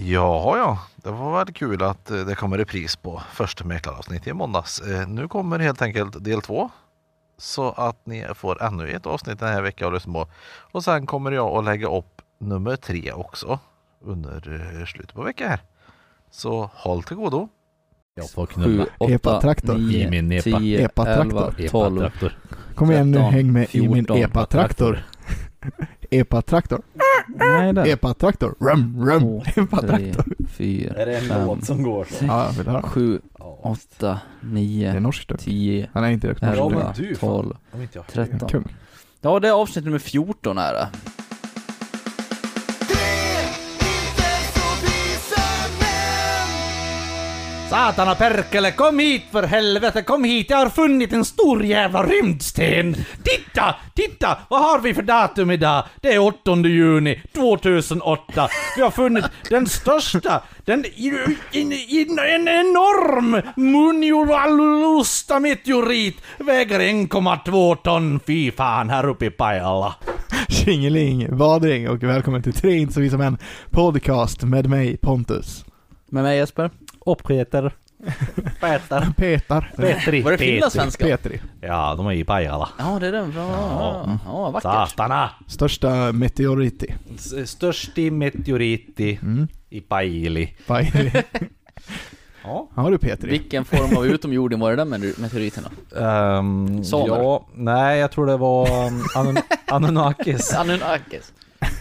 Ja, ja, det var väl kul att eh, det kommer repris på första mäklaravsnittet i måndags. Eh, Nu kommer helt enkelt del två. Så att ni får ännu ett avsnitt den här veckan att lyssna på. Och sen kommer jag att lägga upp nummer tre också under eh, slutet på veckan här. Så håll till godo. Jag får knulla. 7, 8, Epa-traktor. I 9, min epa. 10, Epa-traktor. 11, 12. Epa-traktor. Kom igen nu, 13, häng med i min 14. epa-traktor. Epa-traktor. Nej, där. Epa-traktor. Rum, rum. Två, tre, Epa-traktor. fyra, Är det en fem, låt som går så? Ja, vill höra. sju, åtta, Det är nio, norskt. dock. tio, Han är inte norsk. men elva, du, fan. tolv, Om inte jag tretton. Kung. Ja, det är avsnitt nummer 14 är det. Satana perkele, kom hit för helvete, kom hit, jag har funnit en stor jävla rymdsten! Titta, titta, vad har vi för datum idag? Det är 8 juni 2008. Vi har funnit den största, den, i- in, in, en enorm Munjulalusta meteorit, väger 1,2 ton, fy fan, här uppe i Pajala. Tjingeling, vadring och välkommen till vi som en podcast med mig Pontus. Med mig Jesper. Och Peter. Peter. Petar. Petri. Var det finlandssvenska? Petri. Ja, de är i Pajala. Ja, det är den. Ja, ja, ja vackert. Satana! Största meteoriti. Störsti meteoriti Mm. i Pajili. Pajali. Ja. Ja du Petri. Vilken form av utomjording var det där med meteoriten då? Um, Samer. ja, nej jag tror det var um, Anun Anunnakis. Anunnakis.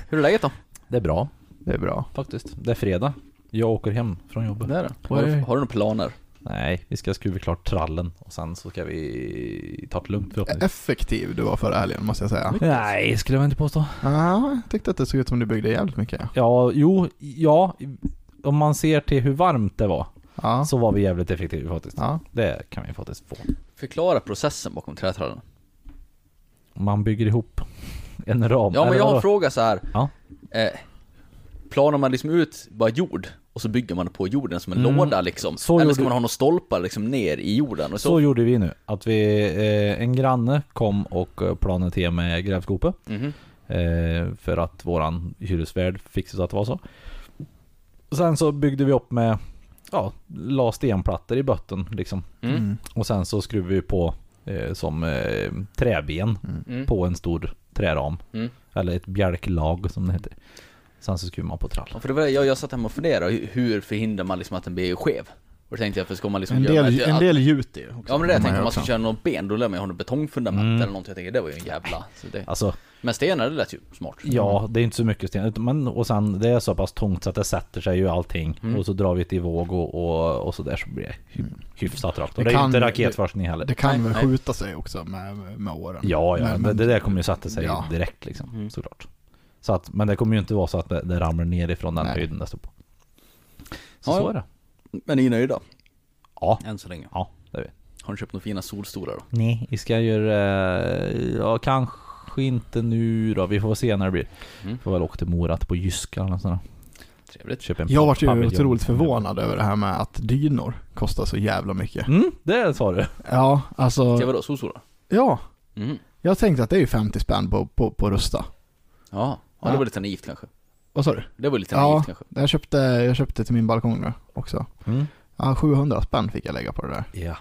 Hur är läget då? Det är bra Det är bra. faktiskt. Det är fredag. Jag åker hem från jobbet. Det är det. Har, du, har du några planer? Nej, vi ska skruva klart trallen och sen så ska vi ta det lugnt förhoppningsvis. Effektiv du var förra helgen måste jag säga. Nej, skulle jag inte påstå. Ja, jag tyckte att det såg ut som du byggde jävligt mycket. Ja, jo, ja. Om man ser till hur varmt det var Ja. så var vi jävligt effektiva faktiskt. Ja. Det kan vi faktiskt få. Förklara processen bakom trätrallen. Man bygger ihop en ram. Ja men jag har en fråga så här. Ja. Eh, planar man liksom ut bara jord och så bygger man på jorden som en Mm. låda liksom? Så Eller ska man ha några stolpar liksom ner i jorden? Och så? Så gjorde vi nu. Att vi, eh, en granne kom och eh, planade till med grävskopa. Mhm. Eh, för att våran hyresvärd fixade så att det var så. Sen så byggde vi upp med, ja, la stenplattor i botten liksom. Mm. Och sen så skruvade vi på eh, som eh, träben Mm. på en stor träram. Mm. Eller ett bjälklag som det heter. Sen så skruvar man på trall. Ja, för det var det jag, jag satt hemma och funderade, hur- förhindrar man liksom att den blir skev? Och då tänkte jag, för ska man liksom En göra... del, att- en del gjuter ju också. Ja men det det jag Man tänkte, gör om man ska köra något ben, då lär man ju ha något betongfundament Mm. eller någonting. Jag tänker, det var ju en jävla... Så det... Alltså, Men stenar, det lät ju smart. ja, det är inte så mycket sten. utan- Men, och sen, det är så pass tungt så att det sätter sig ju allting. Mm. Och så drar vi ett i våg och, och, och så där så blir det hy- hyfsat rakt. Och Det det är kan- inte raketforskning heller. Det kan väl skjuta sig också med, med åren. Ja, ja, Men- det, det där kommer ju sätta sig Ja. direkt liksom, Mm. såklart. Så att, men det kommer ju inte vara så att det, det ramlar ner ifrån den Nej. höjden det står på. Så Ja, så är det. Men ni är nöjda? Ja, Än så länge. ja, det är vi. Har ni köpt några fina solstolar då? Nej, vi ska göra, eh, ja kanske inte nu då, vi får se när det blir. Mm. Får väl åka till Mora på Jyska eller något sånt där. Trevligt. Jag vart ju otroligt förvånad över det här med att dynor kostar så jävla mycket. Mm, det sa du. Ja, alltså, Till vadå? Solstolar? ja. Mm. Jag tänkte att det är ju 50 spänn på, på, på Rusta. Ja. Ja, Ja. det var lite naivt kanske. Vad sa du? Det var lite Ja. naivt kanske. Jag köpte, jag köpte till min balkong nu också. Mm. Ja, 700 spänn fick jag lägga på det där. Ja.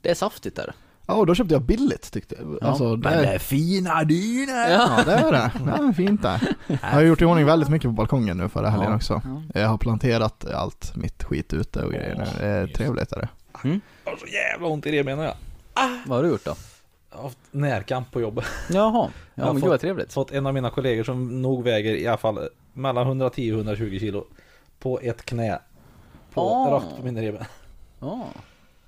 Det är saftigt där. Ja, och då köpte jag billigt tyckte jag. Ja, Alltså, det, är, fina dynor! ja, det är det. Det är fint där. Jag har gjort i ordning väldigt mycket på balkongen nu förra helgen Ja. också. Ja. Jag har planterat allt mitt skit ute och grejer nu. Det är trevligt är det. Jag har så jävla ont i det menar jag. Vad har du gjort då? Haft närkamp på jobbet. Jaha. Ja har men fått- gud vad trevligt. Fått en av mina kollegor som nog väger i alla fall mellan 110 och 120 kilo på ett knä. På, Ah. Rakt på mina revben. Ja.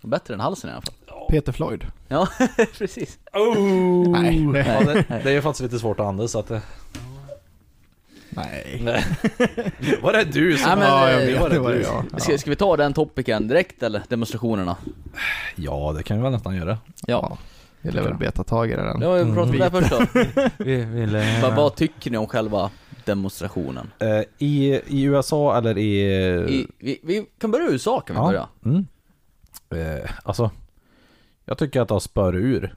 Bättre än halsen i alla fall. Peter Floyd. Ja, precis. Oh! Nej. Ja, det, det är ju faktiskt lite svårt att andas så att det... Nej. Nej. Var det du som... Ja, men, ja, jag vet. var Det var det du. jag. Ska, ska vi ta den topicen direkt eller? Demonstrationerna? Ja, det kan vi väl nästan göra. Ja. Vi lär väl beta tag i det den. Det var ju pratat om det först då. Vi vill... vad, vad tycker ni om själva demonstrationen? Eh, i, I USA eller i... I, vi, vi kan börja i USA kan vi börja. Mm. Eh, alltså, jag tycker att det har spör ur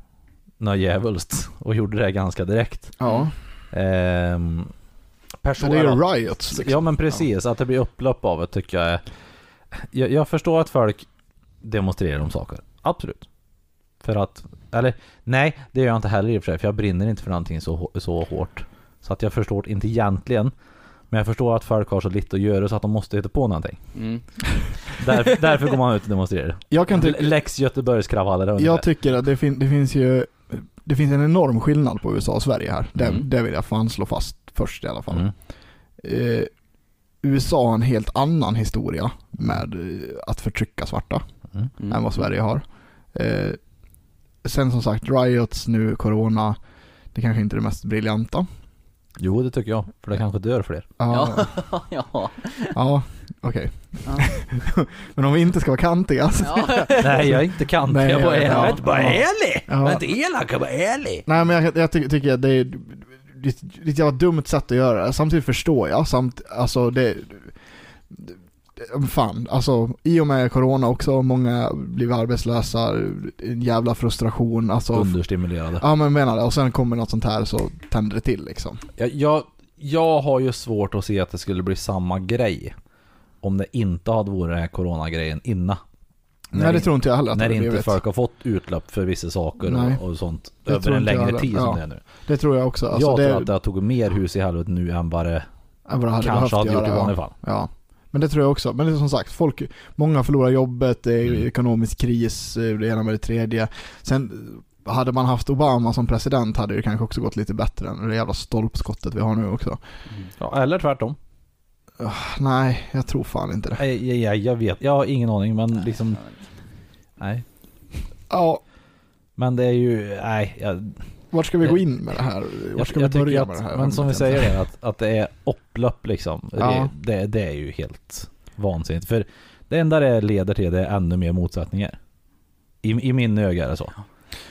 något djävulskt och gjorde det ganska direkt. Ja. Ehm, Men det är ju riots liksom. Ja men precis, att det blir upplopp av det tycker jag är... Jag, jag förstår att folk demonstrerar om saker. Absolut. För att, eller nej, det gör jag inte heller i och för sig, för jag brinner inte för någonting så, så hårt. Så att jag förstår inte egentligen. Men jag förstår att folk har så lite att göra så att de måste hitta på någonting. Mm. Därför, därför går man ut och demonstrerar. Jag kan tycka... Lex Göteborgskravaller ungefär. Jag tycker att det, fin- det finns ju Det finns en enorm skillnad på USA och Sverige här. Det, Mm. det vill jag fan slå fast först i alla fall. Mm. Eh, USA har en helt annan historia med eh, att förtrycka svarta Mm. Mm. än vad Sverige har. Eh, sen som sagt, riots nu, corona, det kanske inte är det mest briljanta. Jo det tycker jag, för det kanske dör fler. Ja, Ja. ja. okej. Ja. Men om vi inte ska vara kantiga. så- ja. Nej jag är inte kant, Nej, jag bara ja, är ja. jag bara ärlig! Ja. Var inte elak, jag var ärlig! Nej men jag, jag ty- tycker att det är är ett jävla dumt sätt att göra det. Samtidigt förstår jag, samt, alltså det, det Fan, alltså i och med corona också, många blivit arbetslösa, en jävla frustration, alltså understimulerade. Ja men menar det, och sen kommer något sånt här så tänder det till liksom. Jag, jag, jag har ju svårt att se att det skulle bli samma grej om det inte hade varit den här coronagrejen innan. Nej det tror inte jag heller att När det inte blivit. folk har fått utlopp för vissa saker och, och sånt Det över en längre heller. tid som Ja. det är nu. Det tror jag också. Alltså jag det, tror att det har tagit mer hus i helvete nu än vad det än vad det hade kanske hade gjort i göra, vanliga ja. fall. Ja. Men det tror jag också. Men det är som sagt, folk, många förlorar jobbet, det är Mm. ekonomisk kris, eh, det ena med det tredje. Sen eh, hade man haft Obama som president hade det kanske också gått lite bättre än det jävla stolpskottet vi har nu också. Ja, eller tvärtom. Nej, jag tror fan inte det. Jag, jag, jag, jag vet, jag har ingen aning men liksom, nej. Ja, Men det är ju, nej. Jag, vart ska vi gå in med det här? Vart jag, ska vi jag tycker börja att, med det här? Men som vi Jag säger det, att, att det är upplopp liksom. Ja. Det, det, det är ju helt vansinnigt. För det enda det leder till det är ännu mer motsättningar. I, i min öga är det så.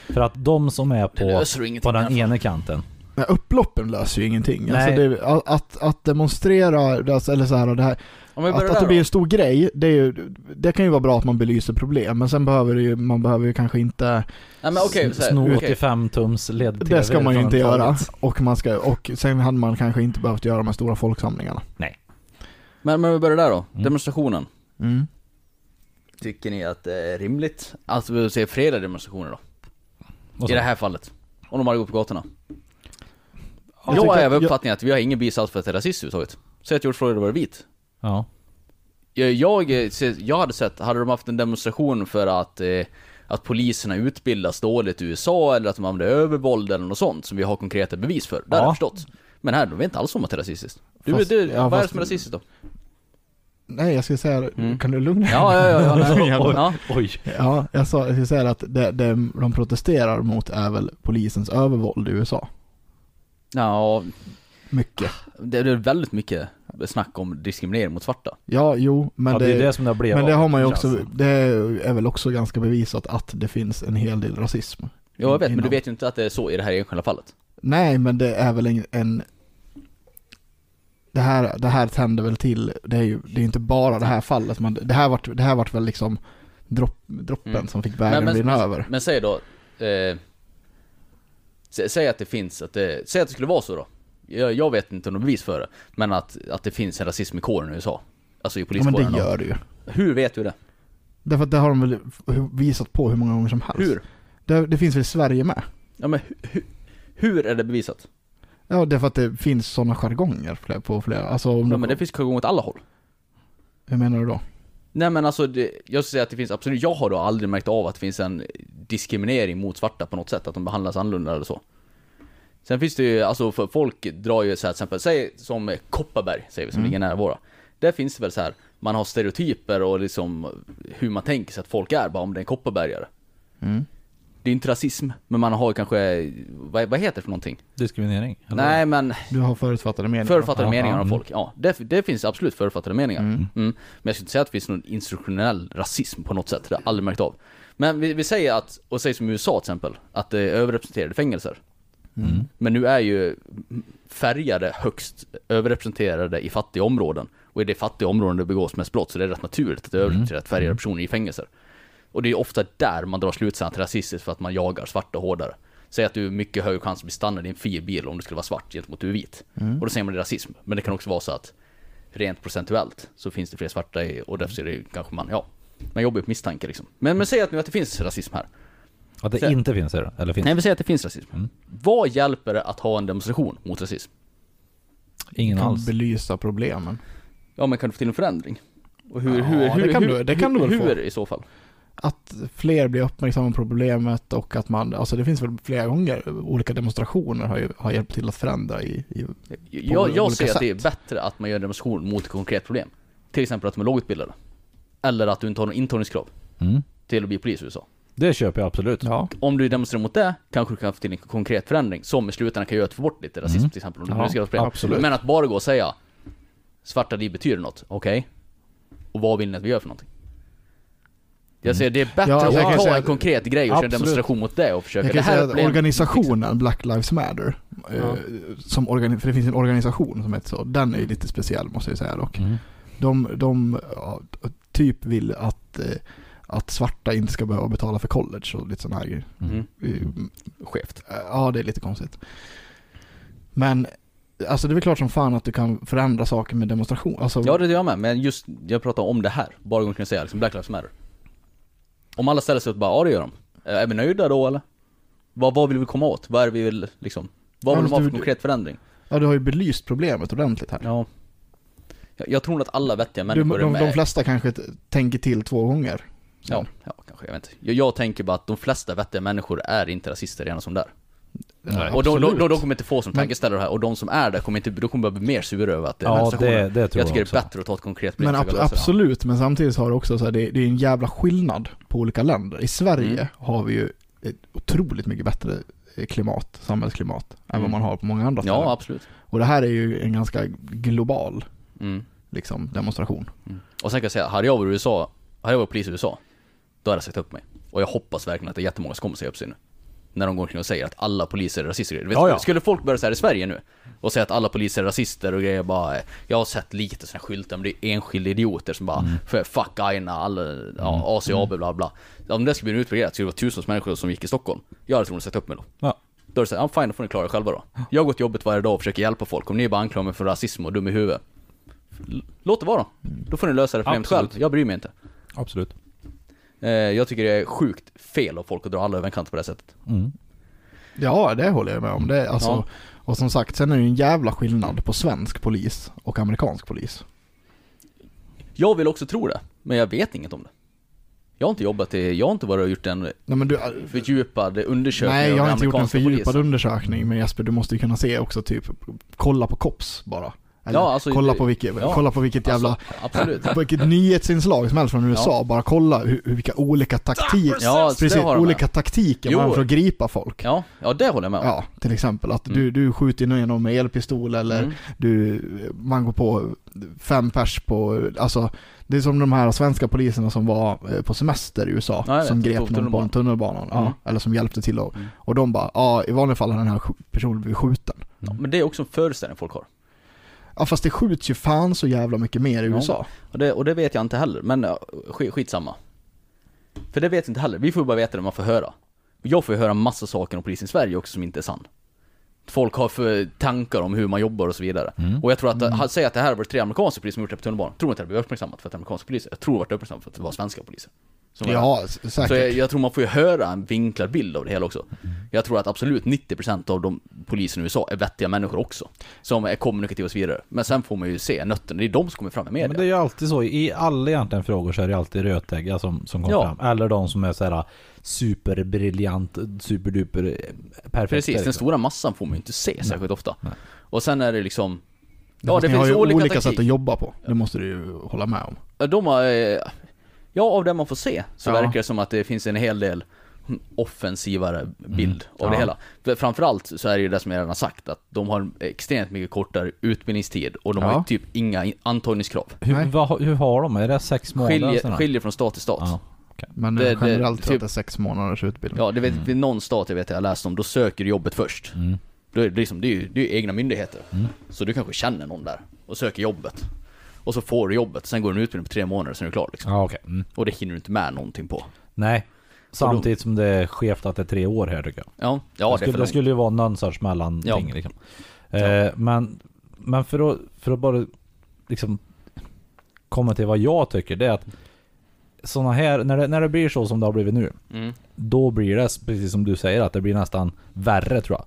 För att de som är på, på den ena kanten. Men upploppen löser ju ingenting. Alltså Nej. det, att, att demonstrera, alltså, eller så här, det här att, att det blir en stor grej, det, är ju, det kan ju vara bra att man belyser problem, men sen behöver det ju, man behöver ju kanske inte, Nej men här, Sno okej. 85 tums led det ska man ju inte göra. Och, man ska, och sen hade man kanske inte behövt göra de här stora folksamlingarna. Men, men vi börjar där då. Mm. Demonstrationen. Mm. Tycker ni att det är rimligt? Alltså vi säger fredliga demonstrationer då? I det här fallet. Om de hade gått på gatorna. Jag Jag, är att- av uppfattningen att vi har ingen bevis alls för att det är rasism överhuvudtaget. Säg att George Floyd var vit. Ja. Jag, jag, jag hade sett, hade de haft en demonstration för att, eh, att poliserna utbildas dåligt i USA eller att de använder övervåld eller något sånt som vi har konkreta bevis för. Det Ja. jag förstått. Men här, de vet inte alls om att det är rasistiskt. Du, Fast- du, ja, vad är det som är rasistiskt då? Nej, jag skulle säga, Mm. kan du lugna dig? Ja, ja, ja, ja, nej. Ja. ja. Oj. Ja, jag, sa, jag skulle säga att det, det de protesterar mot är väl polisens övervåld i USA. ja Mycket. det är väldigt mycket snack om diskriminering mot svarta. Ja, jo, men ja, det, det är det som det blivit men det har man ju också, som. det är väl också ganska bevisat att det finns en hel del rasism. Ja, jag vet, men Inom- du vet ju inte att det är så i det här enskilda fallet. Nej, men det är väl en, en det här, det här tänder väl till, det är ju det är inte bara det här fallet, men det här vart, det här vart väl liksom dropp, droppen Mm. som fick bägaren men, rinna men, över. men säg då, eh, sä, säg att det finns, att det, säg att det skulle vara så då. Jag, jag vet inte är bevis för det, men att, att det finns en rasism i kåren i USA. Alltså i Ja, men poliskåren. det gör det ju. Hur vet du det? Därför att det har de väl visat på hur många gånger som helst. Hur? Det, det finns väl i Sverige med? Ja men hu, hu, hur är det bevisat? Ja, därför att det finns sådana jargonger på flera, alltså om Ja, men det finns jargong åt alla håll. hur menar du då? Nej men alltså, det, jag skulle säga att det finns absolut, jag har då aldrig märkt av att det finns en diskriminering mot svarta på något sätt, att de behandlas annorlunda eller så. Sen finns det ju, alltså för folk drar ju så här, till exempel, säg som Kopparberg, säger vi som Mm. ligger nära våra. Där finns det väl så här, man har stereotyper och liksom hur man tänker sig att folk är, bara om det är en kopparbergare. Mm. Det är inte rasism, men man har kanske, vad, vad heter det för någonting? Diskriminering? eller? Nej men, Du har förutfattade meningar? förutfattade meningar om mm. folk. Ja, det, det finns absolut förutfattade meningar. Mm. Mm. Men jag skulle inte säga att det finns någon institutionell rasism på något sätt, det har jag aldrig märkt av. Men vi, vi säger att, och säger som i USA till exempel, att det är överrepresenterade fängelser. Mm. Men nu är ju färgade högst överrepresenterade i fattiga områden. Och i det fattiga områden det begås mest brott, så det är rätt naturligt att det är Mm. överrepresenterat färgade personer i fängelser. Och det är ofta där man drar slutsatsen rasistiskt för att man jagar svarta hårdare. Säg att du är mycket högre chans att bli stannad i en fin bil om du skulle vara svart gentemot du är vit. Mm. Och då säger man det är rasism. Men det kan också vara så att rent procentuellt så finns det fler svarta i, och därför är det kanske man, ja. Man jobbar ju på misstanke liksom. Men, men säg att nu att det finns rasism här. Att det Så- inte finns det Eller finns Nej, vi säger att det finns rasism. Mm. Vad hjälper det att ha en demonstration mot rasism? Ingen kan alls. belysa problemen. Ja, men kan du få till en förändring? Och hur, Ja, hur, det hur, kan hur, du- det kan du väl hur, få. hur i så fall? Att fler blir uppmärksamma på problemet och att man, alltså det finns väl flera gånger, olika demonstrationer har ju har hjälpt till att förändra i, i Jag, jag ser att det är bättre att man gör en demonstration mot ett konkret problem. Till exempel att de är lågutbildade. Eller att du inte har någon intagningskrav Mm. till att bli polis i USA. Det köper jag absolut. Ja. Om du demonstrerar mot det, kanske du kan få till en konkret förändring som i slutändan kan göra att få bort lite rasism Mm. till exempel. Om du Ja, absolut. Men att bara gå och säga Svarta liv betyder något, okej? Och vad vill ni att vi gör för någonting? Jag säger det är bättre Ja, att ta säga en konkret grej och köra en demonstration mot det och försöka Jag det kan här säga att organisationen Black Lives Matter, eh, Ja. som organi- för det finns en organisation som heter så, den är ju lite speciell måste jag säga dock. Mm. De, de ja, typ vill att, eh, att svarta inte ska behöva betala för college och lite sådana här grejer. Mm. Eh, Skevt. Ja, det är lite konstigt. Men, alltså det är väl klart som fan att du kan förändra saker med demonstration. Alltså, Ja det gör jag med, men just, jag pratar om det här. Bara gång kan jag säga liksom Black Lives Matter. Om alla ställer sig upp och bara, ja det gör de. Eh, Är vi nöjda då eller? Vad, vad vill vi komma åt? Vad är det vi vill liksom? Vad Ja, vill de ha du- för konkret förändring? ja, du har ju belyst problemet ordentligt här. Ja. Jag, jag tror att alla vettiga Du, människor de, är med. de flesta kanske tänker till två gånger. Ja, ja, kanske, jag vet inte. Jag, jag tänker bara att de flesta vettiga människor är inte rasister redan som där. Nej. Och de, de, de, de kommer inte få som tankeställare här, och de som är där kommer inte, de kommer bara bli mer sura över att det är Ja, det, det tror Jag jag, tycker också. det är bättre att ta ett konkret Men ab- absolut, men samtidigt har det också så här, det, det är en jävla skillnad på olika länder. I Sverige Mm. har vi ju ett otroligt mycket bättre eh, klimat, samhällsklimat, än vad Mm. man har på många andra ställen. Ja, absolut. Och det här är ju en ganska global Mm. liksom, demonstration. Och sen kan jag säga, hade jag varit i USA, hade jag varit polis i USA, då hade jag sagt upp mig. Och jag hoppas verkligen att det är jättemånga som kommer säga upp sig nu. När de går omkring och säger att alla poliser är rasister. Vet, Ja, ja. Skulle folk börja säga i Sverige nu, och säga att alla poliser är rasister och grejer bara, jag har sett lite sådana skyltar, men det är enskilda idioter som bara, för fuck Aina, alla, ja, ACAB bla bla. Om det skulle bli en utbredning, skulle det vara tusentals människor som gick i Stockholm. Jag hade troligen sagt upp mig då. Ja. Då är det såhär, fine, då får ni klara er själva då. Jag går till jobbet varje dag och försöker hjälpa folk. Om ni bara anklagar mig för rasism och dum i huvudet. Låt det vara då. Då får ni lösa det problemet själv. Jag bryr mig inte. Absolut. Eh, jag tycker det är sjukt fel av folk att dra alla över en kant på det här sättet. Mm. Ja, det håller jag med om. Det, alltså, Ja. Och som sagt, sen är det ju en jävla skillnad på svensk polis och amerikansk polis. Jag vill också tro det, men jag vet inget om det. Jag har inte jobbat i, jag har inte varit och gjort en Nej, men du, fördjupad undersökning nej, jag har inte gjort en fördjupad polisen. undersökning, men Jesper, du måste ju kunna se också typ, kolla på COPS bara. Eller Ja, alltså, kolla, på vilket, ja. kolla på vilket jävla, Alltså, vilket nyhetsinslag som helst från USA, bara kolla hur, hur, vilka olika taktiker, Ja, alltså, precis, det har de olika med. taktiker Jo. man för att gripa folk. Ja, ja det håller jag med om. Ja, till exempel att Mm. du, du skjuter ner någon med elpistol eller Mm. du, man går på fem pers på, alltså det är som de här svenska poliserna som var eh, på semester i USA, Ja, jag som vet, grep någon på en tunnelbanan, ja, Mm. eller som hjälpte till och, Mm. och de bara, ja i vanliga fall har den här personen blivit skjuten. Ja, men det är också en föreställning folk har. Ja fast det skjuts ju fan så jävla mycket mer i Ja. USA. Och det, och det vet jag inte heller, men skitsamma. För det vet jag inte heller, vi får bara veta det man får höra. Jag får ju höra massa saker om polisen i Sverige också som inte är sann. Folk har för tankar om hur man jobbar och så vidare. Mm. Och jag tror att, mm. säg att det här var tre amerikanska poliser som gjort det på tunnelbanan. Tror inte att det blev uppmärksammat för att det är amerikanska poliser. Jag tror att det var uppmärksammat för att det var svenska poliser. Ja, säkert. Så jag, jag tror man får ju höra en vinklad bild av det hela också. Jag tror att absolut 90% av de poliserna i USA är vettiga människor också. Som är kommunikativa och så vidare. Men sen får man ju se nötterna, det är de som kommer fram med media. Men det är ju alltid så, i alla egentligen frågor så är det alltid rötägga som, som kommer Ja. fram. Eller de som är såhär superbriljant, superduper perfekta. Precis, den liksom. stora massan får man ju inte se särskilt ofta. Nej. Och sen är det liksom, Ja, det ni har finns ju olika, olika, sätt att jobba på, det måste du ju hålla med om. Ja, De har, eh, ja av det man får se så Ja. verkar det som att det finns en hel del offensivare bild av det Ja. hela. För Framförallt så är det ju det som jag redan har sagt, att de har extremt mycket kortare utbildningstid och de har Ja. ju typ inga in- antagningskrav. hur, vad, hur har de? Är det sex månader? Skiljer, skiljer från stat till stat. Ja. Men Det- det- generellt jag typ- att det är sex månaders utbildning. Ja, det vet, vid någon stat jag vet jag läst om, då söker du jobbet först. Mm. Då är det, liksom, det är ju det är ju egna myndigheter. Mm. Så du kanske känner någon där och söker jobbet. Och så får du jobbet, sen går du en utbildning på tre månader, sen är du klar liksom. Ja, okej. Mm. Och det hinner du inte med någonting på. Nej. Samtidigt som det är skevt att det är tre år här tycker jag. Ja, ja det, skulle, det skulle ju vara någon sorts mellanting Ja. liksom. Eh, men, men för att, för att bara liksom komma till vad jag tycker, det är att såna här, när det, när det blir så som det har blivit nu, Mm. då blir det, precis som du säger, att det blir nästan värre tror jag.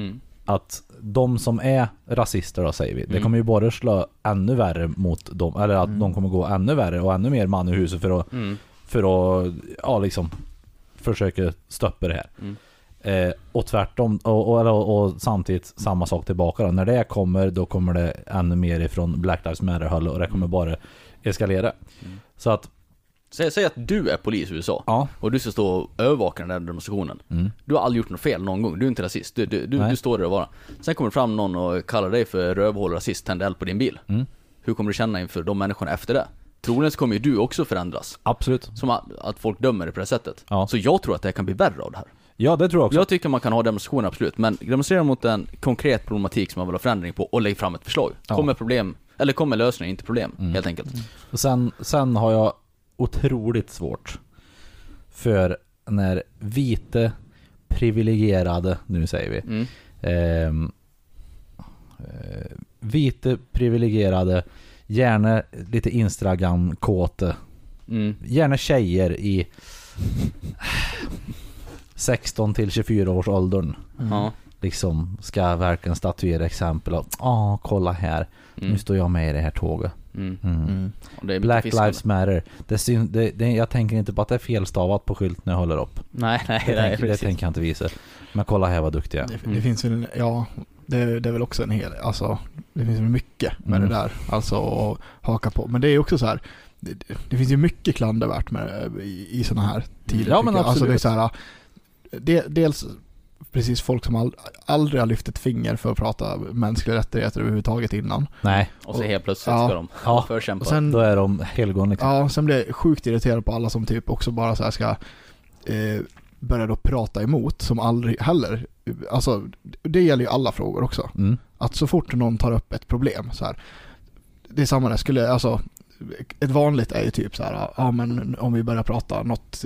Mm. Att de som är rasister då säger vi, det Mm. kommer ju bara slå ännu värre mot dem, eller att de kommer gå ännu värre och ännu mer man i huset för att, Mm. för att, ja liksom, försöka stoppa det här. Mm. Eh, och tvärtom, och, och, och, och samtidigt samma sak tillbaka då. När det kommer, då kommer det ännu mer ifrån Black Lives Matter-håll och det kommer Mm. bara eskalera. Så att, Säg, säg att du är polis i USA ja. och du ska stå och övervaka den där demonstrationen. Mm. Du har aldrig gjort något fel någon gång, du är inte rasist. Du, du, du, Nej. du står där och bara. Sen kommer det fram någon och kallar dig för rövhål rasist, tänder eld på din bil. Mm. Hur kommer du känna inför de människorna efter det? Troligen så kommer ju du också förändras. Absolut. Som att, att folk dömer dig på det sättet. Ja. Så jag tror att det här kan bli värre av det här. Ja, det tror jag också. Jag tycker man kan ha demonstrationer absolut, men demonstrera mot en konkret problematik som man vill ha förändring på och lägg fram ett förslag. Kommer problem, eller kommer lösning, inte problem, Mm. helt enkelt. Och sen, sen har jag otroligt svårt för när vita privilegierade, nu säger vi, Mm. ehm, eh, vita privilegierade, gärna lite Instagram-kåte, Mm. gärna tjejer i 16 till 24 års åldern Ja. liksom ska verkligen statuera exempel och åh kolla här, Mm. nu står jag med i det här tåget. Mm. Mm. Och det är mycket Black fiskande. Lives Matter. Det syn, det, det, jag tänker inte på att det är felstavat på skylt när jag håller upp. Nej, nej, Det, nej, tänker, det tänker jag inte visa. Men kolla här vad duktig jag är. Det, Mm. det finns väl, en- ja, det, det är väl också en hel, alltså det finns mycket med Mm. det där, alltså att haka på. Men det är också så här, det, det finns ju mycket klandervärt med i, i sådana här tider. Ja, men jag. Alltså det är absolut. så här, dels precis folk som all, aldrig har lyft ett finger för att prata mänskliga rättigheter överhuvudtaget innan. Nej, Och så helt plötsligt Ja. ska de Ja. förkämpa. Och sen, då är de helgon liksom. Ja, sen blir jag sjukt irriterad på alla som typ också bara så här ska eh, börja då prata emot, som aldrig heller, alltså det gäller ju alla frågor också. Mm. Att så fort någon tar upp ett problem så här, det är samma där, skulle, alltså ett vanligt är ju typ så här, ja men om vi börjar prata något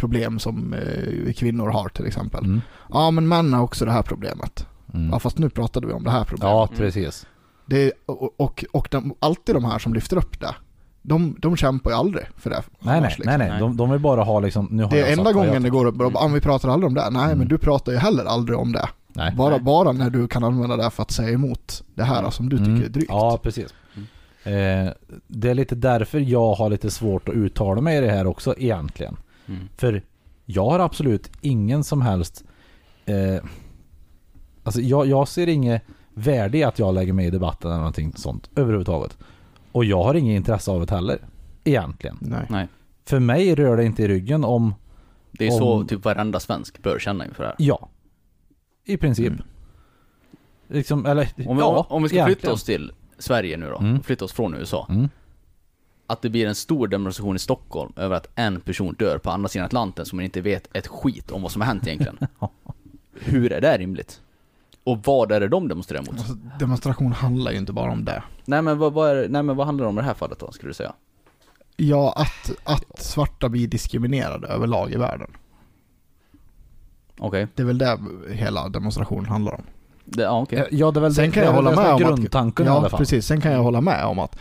problem som eh, kvinnor har till exempel. Mm. Ja men män har också det här problemet. Mm. Ja fast nu pratade vi om det här problemet. Ja, Mm. precis. Det är, och och, och de, alltid de här som lyfter upp det, de, de kämpar ju aldrig för det. Nej, annars, nej, liksom. nej, nej. De, de vill bara ha liksom, nu har Det är enda gången det går upp, mm. vi pratar aldrig om det. Nej Mm. men du pratar ju heller aldrig om det. Nej. Bara, Nej. bara när du kan använda det för att säga emot det här som du tycker Mm. är drygt. Ja, precis. Mm. Eh, det är lite därför jag har lite svårt att uttala mig i det här också egentligen. Mm. För jag har absolut ingen som helst eh, Alltså jag, jag ser inget värde i att jag lägger mig i debatten eller någonting sånt överhuvudtaget. Och jag har inget intresse av det heller. Egentligen. Nej. Nej. För mig rör det inte i ryggen om Det är så Om- typ varenda svensk bör känna inför det här. ja. I princip. Mm. Liksom, eller Om vi, ja, om vi ska egentligen. flytta oss till Sverige nu då, Mm. flytta oss från USA. Mm. Att det blir en stor demonstration i Stockholm över att en person dör på andra sidan Atlanten som man inte vet ett skit om vad som har hänt egentligen. Hur är det rimligt? Och vad är det de demonstrerar mot? Alltså, demonstration handlar ju inte bara om det. Nej men vad, vad, är, nej, men vad handlar det om i det här fallet då, skulle du säga? Ja, att, att svarta blir diskriminerade överlag i världen. Okej. Det är väl det hela demonstrationen handlar om. Det- Ja okej. Ja, det är väl Sen det, kan jag väl hålla med om att- grundtanken i ja, alla fall. precis. Sen kan jag hålla med om att,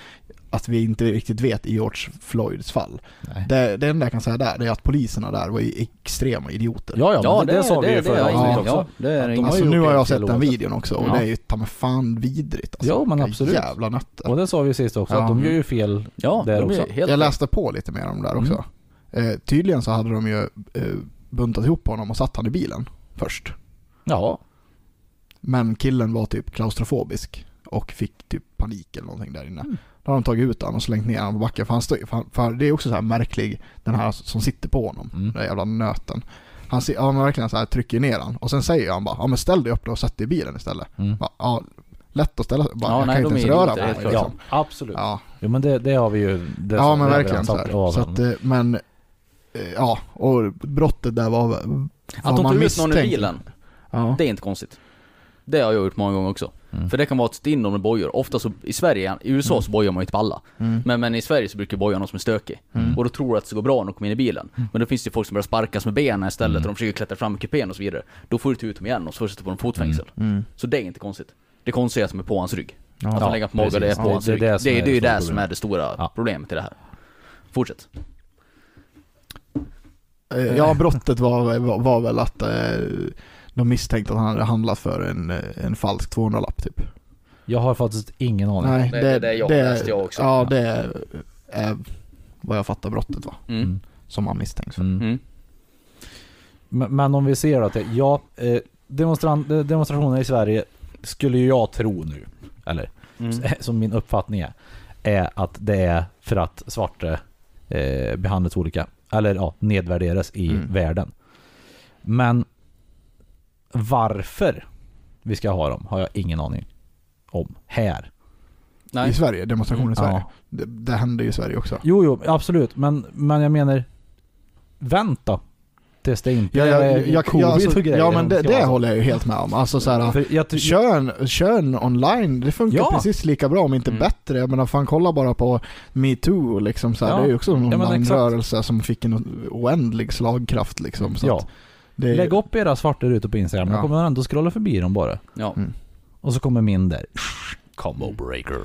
att vi inte riktigt vet i George Floyds fall. Nej. Det, det enda jag kan säga där det är att poliserna där var ju extrema idioter. Ja, ja, Ja, det, det sa vi ju förra avsnittet också. Ja, det är de Alltså nu har jag sett den videon också och Ja. det är ju ta mig fan vidrigt alltså. Jo, men absolut. Jävla nötter. Och det sa vi sist också, Ja. att de gör ju fel Ja, där också. är helt Jag läste på lite mer om det där också. Mm. Eh, tydligen så hade de ju eh, buntat ihop honom och satt han i bilen först. Ja, Men killen var typ klaustrofobisk och fick typ panik eller någonting där inne. Mm. Då har de tagit ut honom och slängt ner honom på backen för han står för, han- för det är också så här märklig, den här som sitter på honom, Mm. den där jävla nöten. Han, ser- ja, men verkligen så här trycker ner han och sen säger han bara, ja men ställ dig upp då och sätt dig i bilen istället. mm. Bara, ja, lätt att ställa sig, bara, Ja, jag nej, kan inte ens röra mig. klart. ja, Liksom. absolut. Ja, Jo men det, det har vi ju det ja men verkligen så, här. så honom. att, eh, men, eh, ja, och brottet där var Att de tog ut någon ur bilen, Ja. det är inte konstigt. Det har jag gjort många gånger också. Mm. För det kan vara ett stinn om en bojor. Ofta så, i Sverige, i USA så bojar man ju inte på alla. Mm. Men, men i Sverige så brukar jag boja någon som är stökig. Mm. Och då tror du att det ska gå bra när de kommer in i bilen. Men då finns det ju folk som börjar sparkas med benen istället Mm. och de försöker klättra fram i kupén och så vidare. Då får du ta ut dem igen och så får du sätta på dem fotfängsel. Mm. Så det är inte konstigt. Det konstiga är att de är på hans rygg. Ja. Att han lägger på mage, det är på Ja, hans det är rygg. det Det, är, är det är ju det det som är det stora Ja. problemet i det här. Fortsätt. Eh, Ja, brottet var, var, var väl att eh, de misstänkte att han hade handlat för en, en falsk 200-lapp typ. Jag har faktiskt ingen aning. Nej, Det- det- det jag läste jag också. Ja, det är vad jag fattar brottet var. Mm. Mm. Som han misstänks för. Mm. Mm. Men, men om vi ser då till, ja, eh, eh, demonstrationer i Sverige skulle ju jag tro nu, eller Mm. som min uppfattning är, är att det är för att svarta eh, behandlas olika, eller ja, nedvärderas i Mm. världen. Men varför vi ska ha dem har jag ingen aning om här. Nej. I Sverige, demonstrationer i Sverige. Ja. Det, det hände ju i Sverige också. Jo, jo, absolut, men, men jag menar, vänta tills det inte Ja, är jag, jag, covid jag, alltså, och grejer. ja men de det, det håller jag ju helt med om. Alltså så här, jag, Kön, kön online, det funkar Ja. precis lika bra om inte Mm. bättre. Jag menar fan kolla bara på metoo liksom så här. Ja. Det är ju också en online-rörelse som fick en oändlig slagkraft liksom. Så ja. att det, Lägg upp era svarta rutor på Instagram, Ja. jag kommer ändå scrolla förbi dem bara. Ja. Mm. Och så kommer min där. Combo breaker.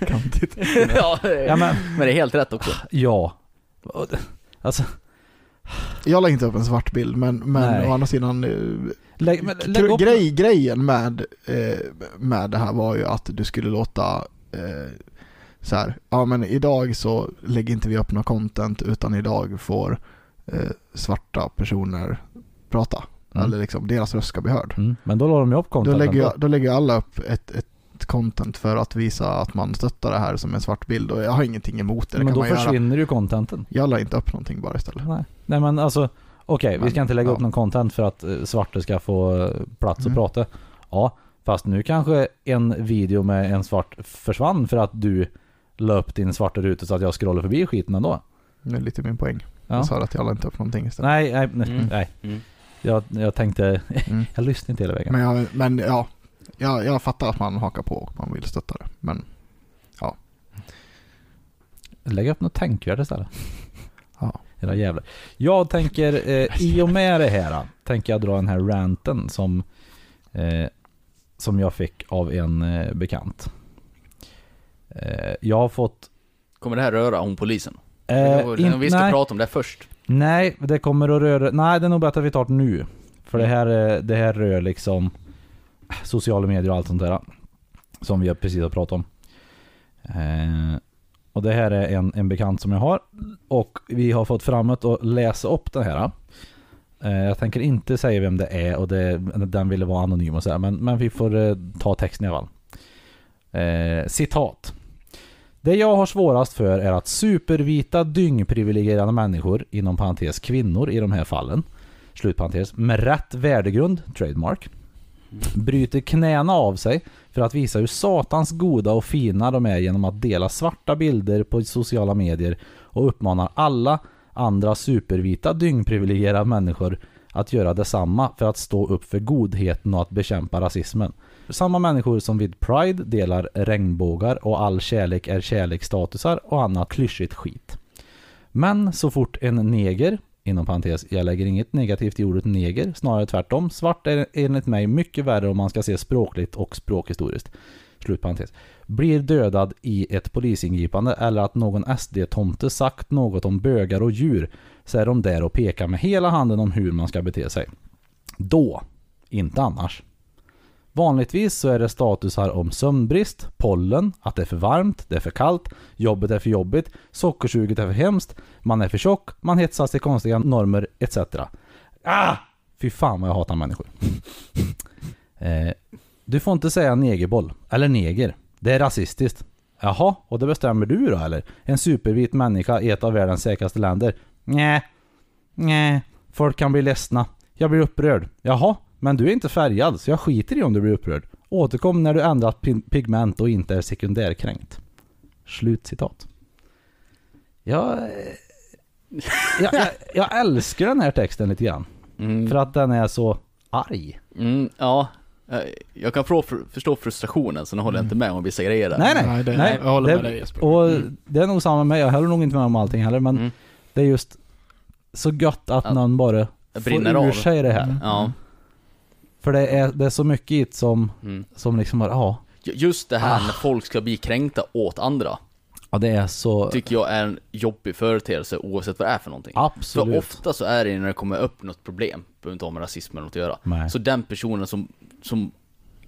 kantigt. ja, Ja men, men det är helt rätt också. ja. Alltså, Jag la inte upp en svart bild men, men Nej. å andra sidan eh, lägg, men, lägg grej, grejen med, eh, med det här var ju att du skulle låta eh, så här, ja men idag så lägger inte vi upp något content utan idag får eh, svarta personer prata. Mm. Eller liksom deras röst ska bli hörd. Mm, men då la de ju upp Då content lägger, ändå. jag, då lägger alla upp ett, ett content för att visa att man stöttar det här som en svart bild och jag har ingenting emot det. det Men kan då man göra. försvinner ju contenten. Jag la inte upp någonting bara istället. Nej, Nej men alltså, okej vi Men, ska inte lägga ja. upp någon content för att eh, svarta ska få eh, plats Mm. att prata. Ja, fast nu kanske en video med en svart försvann för att du la upp din svarta ruta så att jag scrollar förbi skiten ändå. Det är lite min poäng. Ja. Jag sa att jag la inte upp någonting istället. Nej, nej, nej. Mm. nej. Mm. Jag, jag tänkte, Mm. jag lyssnade inte hela vägen. Men, jag, men ja, jag, jag fattar att man hakar på och man vill stötta det. Men Lägg upp något tänkvärt istället. Ja. Era jävlar. Jag tänker, eh, i och med det här, tänker jag dra den här ranten som, eh, som jag fick av en eh, bekant. Eh, jag har fått... Kommer det här röra hon polisen? Eh, in, vi ska nej, prata om det först. nej, det kommer att röra... Nej, det är nog bättre att vi tar det nu. För det här, eh, det här rör liksom sociala medier och allt sånt där. Som vi precis har pratat om. Eh, och det här är en, en bekant som jag har. Och vi har fått framåt att läsa upp den här. Eh, jag tänker inte säga vem det är och det, den ville vara anonym och sådär. Men, men vi får eh, ta texten i alla fall. Citat. Det jag har svårast för är att supervita dyngprivilegierade människor, inom parentes kvinnor i de här fallen, slutparentes, med rätt värdegrund, trademark, bryter knäna av sig för att visa hur satans goda och fina de är genom att dela svarta bilder på sociala medier och uppmanar alla andra supervita dyngprivilegierade människor att göra detsamma för att stå upp för godheten och att bekämpa rasismen. Samma människor som vid Pride delar regnbågar och all kärlek är kärleksstatusar och annat klyschigt skit. Men så fort en neger, inom parentes, jag lägger inget negativt i ordet neger, snarare tvärtom, svart är enligt mig mycket värre om man ska se språkligt och språkhistoriskt. Slutparentes. Blir dödad i ett polisingripande eller att någon SD-tomte sagt något om bögar och djur så är de där och pekar med hela handen om hur man ska bete sig. Då, inte annars. Vanligtvis så är det statusar om sömnbrist, pollen, att det är för varmt, det är för kallt, jobbet är för jobbigt, sockersuget är för hemskt, man är för tjock, man hetsas till konstiga normer etc. Ah! Fy fan vad jag hatar människor. eh, du får inte säga negerboll, eller neger. Det är rasistiskt. Jaha, och det bestämmer du då eller? En supervit människa i ett av världens säkraste länder? Nej, nej, folk kan bli ledsna. Jag blir upprörd. Jaha, men du är inte färgad så jag skiter i om du blir upprörd. Återkom när du ändrat pigment och inte är sekundärkränkt. Slutcitat. Jag, eh, jag, jag, jag älskar den här texten lite grann. Mm. För att den är så arg. Mm, ja. Eh, Jag kan förstå, frustrationen, så nu håller jag inte med om vissa grejer där. Nej nej, Nej, det- nej. jag håller det, med dig, Jesper. Och Mm. det är nog samma med mig, jag håller nog inte med om allting heller men Mm. det är just så gött att Ja. någon bara får ur av. sig det här. Mm. Ja. För det är, det är så mycket i det som, Mm. som liksom bara, ja, Ju- Just det här Ah. när folk ska bli kränkta åt andra, ja det är så, tycker jag är en jobbig företeelse oavsett vad det är för någonting. absolut. För ofta så är det när det kommer upp något problem, behöver inte ha med rasism eller något att göra. Nej. Så den personen som, som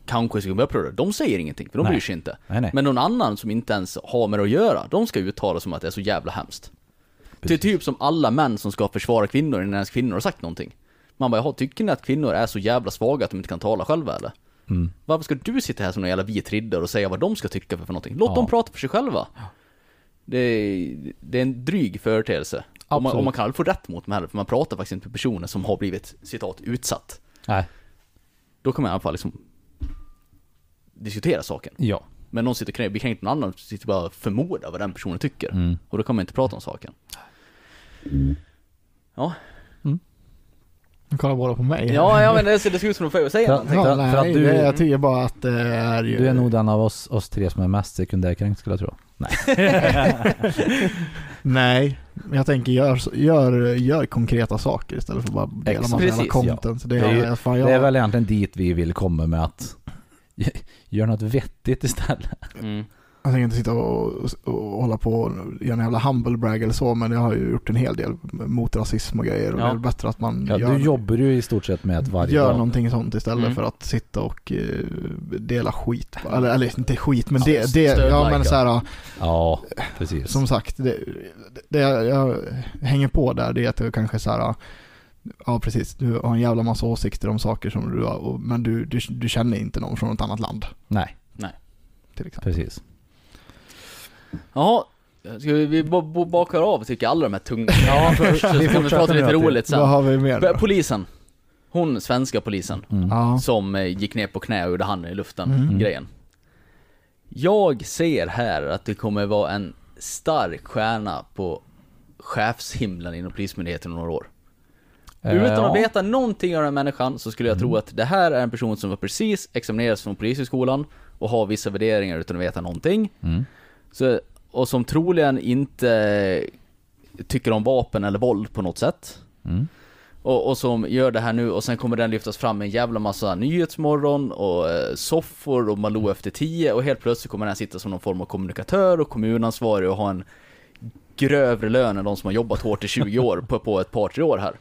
kanske ska bli upprörd, de säger ingenting, för de Nej. bryr sig inte. Nej, nej. Men någon annan som inte ens har med det att göra, de ska uttala som att det är så jävla hemskt. Det är typ som alla män som ska försvara kvinnor innan ens kvinnor har sagt någonting. Man bara, jaha, tycker ni att kvinnor är så jävla svaga att de inte kan tala själva eller? Mm. Varför ska du sitta här som en jävla vit riddare och säga vad de ska tycka för, för någonting? Låt Ja. dem prata för sig själva. Det är, det är en dryg företeelse. Och man, och man kan aldrig få rätt mot dem heller, för man pratar faktiskt inte med personer som har blivit, citat, utsatt. Nej, Då kan man i alla fall liksom diskutera saken. ja. Men någon sitter och blir kränkt någon annan sitter bara och förmodar vad den personen tycker. Mm. Och då kan man inte prata om saken. Ja, Nu kollar båda på mig. ja, ja men det ser, det ser ut som de får säga Ja, någonting. för- Ja, för nej, att du- det, jag tycker bara att det är ju... Du är nog den av oss, oss tre som är mest sekundärkränkt skulle jag tro. Nej. Nej, men jag tänker gör, gör, gör konkreta saker istället för att bara dela Ex- massa jävla precis, content. Det, Det är är, fan, jag, Det är väl egentligen dit vi vill komma med att göra något vettigt istället. Mm. Jag tänker inte sitta och, och hålla på och göra en jävla humble brag eller så, men jag har ju gjort en hel del mot rasism och grejer och Ja. det är bättre att man Ja, gör, du jobbar ju i stort sett med att varje gör dag. någonting sånt istället Mm. för att sitta och eh, dela skit. Eller, eller inte skit, men Ja, det, det ja men så här, Ja, precis. som sagt, det, det jag, jag hänger på där det är att jag kanske så här Ja precis, du har en jävla massa åsikter om saker som du har, men du, du, du känner inte någon från något annat land Nej, till exempel. precis. Jaha, ska vi, vi bakar av tycker jag alla de här tunga Ja, först, så vi kan vi prata lite roligt Vad sen. har vi mer då? Polisen. Hon, svenska polisen. Mm. Som eh, gick ner på knä och gjorde handen i luften, Mm. grejen. Jag ser här att det kommer vara en stark stjärna på chefshimlen inom Polismyndigheten om några år. Eh, Utan att veta någonting av den här människan så skulle jag tro att det här är en person som var precis examinerats från Polishögskolan och har vissa värderingar utan att veta någonting. Mm. Så, och som troligen inte tycker om vapen eller våld på något sätt. Mm. Och, och som gör det här nu och sen kommer den lyftas fram med en jävla massa Nyhetsmorgon och eh, soffor och Malou efter tio och helt plötsligt kommer den sitta som någon form av kommunikatör och kommunansvarig och ha en grövre lön än de som har jobbat hårt i 20 år på, på ett par tre år här.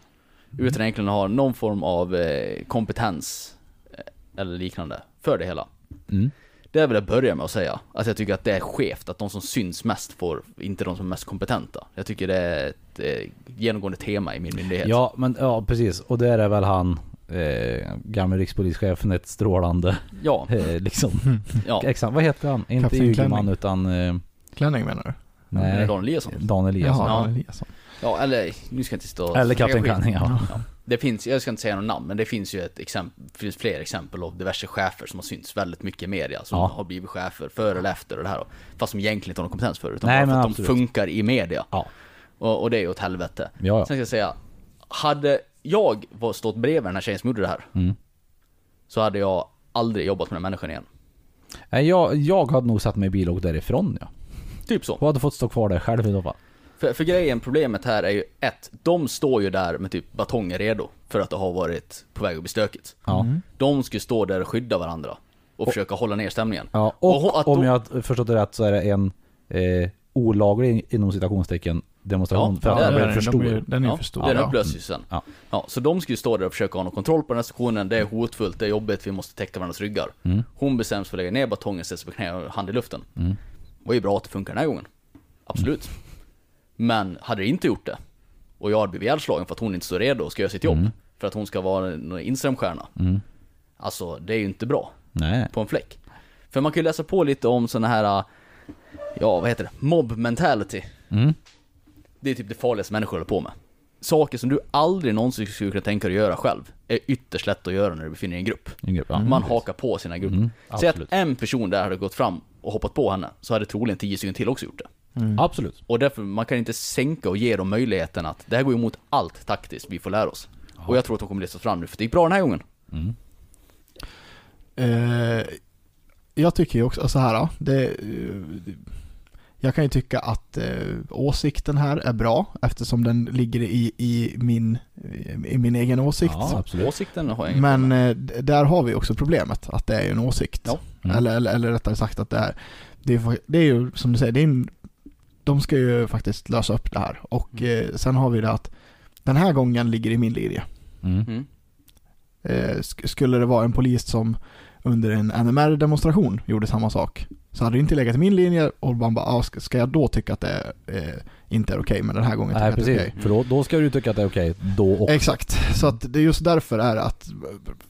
Utan egentligen ha någon form av eh, kompetens eh, eller liknande för det hela. Mm. Det vill jag börja med att säga. Att jag tycker att det är skevt att de som syns mest får, inte de som är mest kompetenta. Jag tycker det är ett eh, genomgående tema i min myndighet. Ja, men ja precis. Och där är väl han, eh, gamle rikspolischefen, ett strålande, Ja, eh, liksom. ja. Exakt, vad heter han? Inte Kapten Ygeman utan, eh, Klänning menar du? nej, Dan Eliasson. Dan Eliasson. Jaha, Ja. Eliasson. Ja, eller nu ska jag inte stå Eller Kapten. Klänning, ja. Ja. Det finns, jag ska inte säga någon namn, men det finns ju ett exempel, finns fler exempel av diverse chefer som har synts väldigt mycket i media, som Ja. har blivit chefer före eller efter och det här. Fast som egentligen inte har någon kompetens för det, utan Nej, bara för att absolut. de funkar i media. Ja. Och, och det är ju åt helvete. Ja, ja. Sen ska jag säga, hade jag var stått bredvid den här tjejen som gjorde det här, Mm. så hade jag aldrig jobbat med den människan igen. Nej, jag, jag hade nog satt mig i bil och åkt därifrån ja. Typ så. Och hade fått stå kvar där själv i så fall. För, för grejen, problemet här är ju ett, de står ju där med typ batonger redo för att det har varit på väg att bli stökigt. Ja. De ska ju stå där och skydda varandra och försöka hålla ner stämningen. Ja, Och och om då- jag har förstått det rätt så är det en eh, olaglig inom citationstecken demonstration Ja, för att den blev för de stor. Den är Ja, för stor. Den ja. upplöses ju sen. Ja. Ja, så de ska ju stå där och försöka ha någon kontroll på den här stationen, det är hotfullt, det är jobbigt, vi måste täcka varandras ryggar. Mm. Hon bestäms för att lägga ner batongen, sätter sig på knä och hand i luften. Mm. Det var ju bra att det funkar den här gången. Absolut. Men hade det inte gjort det, och jag hade blivit ihjälslagen för att hon inte står redo och ska göra sitt jobb, för att hon ska vara en Instagramstjärna. Mm. Alltså, det är ju inte bra Nej. på en fläck. För man kan ju läsa på lite om såna här, ja vad heter det, mob mentality. Mm. Det är typ det farligaste människor håller på med. Saker som du aldrig någonsin skulle kunna tänka dig att göra själv, är ytterst lätt att göra när du befinner dig i en grupp. En grupp, ja. Man hakar på sina grupper. Mm, Säg att en person där hade gått fram och hoppat på henne, så hade troligen tio stycken till också gjort det. Absolut. Och därför, man kan inte sänka och ge dem möjligheten att, det här går emot allt taktiskt vi får lära oss. Och jag tror att de kommer lyftas fram nu, för det gick bra den här gången. Mm. Eh, jag tycker ju också så här, ja, det, eh, jag kan ju tycka att eh, åsikten här är bra eftersom den ligger i, i, min, i min egen åsikt. Ja, absolut. Åsikten har jag Men eh, där har vi också problemet, att det är ju en åsikt. Ja. Mm. Eller, eller, eller rättare sagt att det är, det är, det är ju som du säger, det är en, de ska ju faktiskt lösa upp det här. Och eh, sen har vi det att den här gången ligger i min linje. Mm. Mm. Eh, sk- skulle det vara en polis som under en NMR-demonstration gjorde samma sak så hade det inte legat i min linje och man bara, ah, ska, jag då tycka att det eh, inte är okej men den här gången tycker jag att det är okej. för då, då ska du tycka att det är okej då också. Exakt, så att det är just därför är att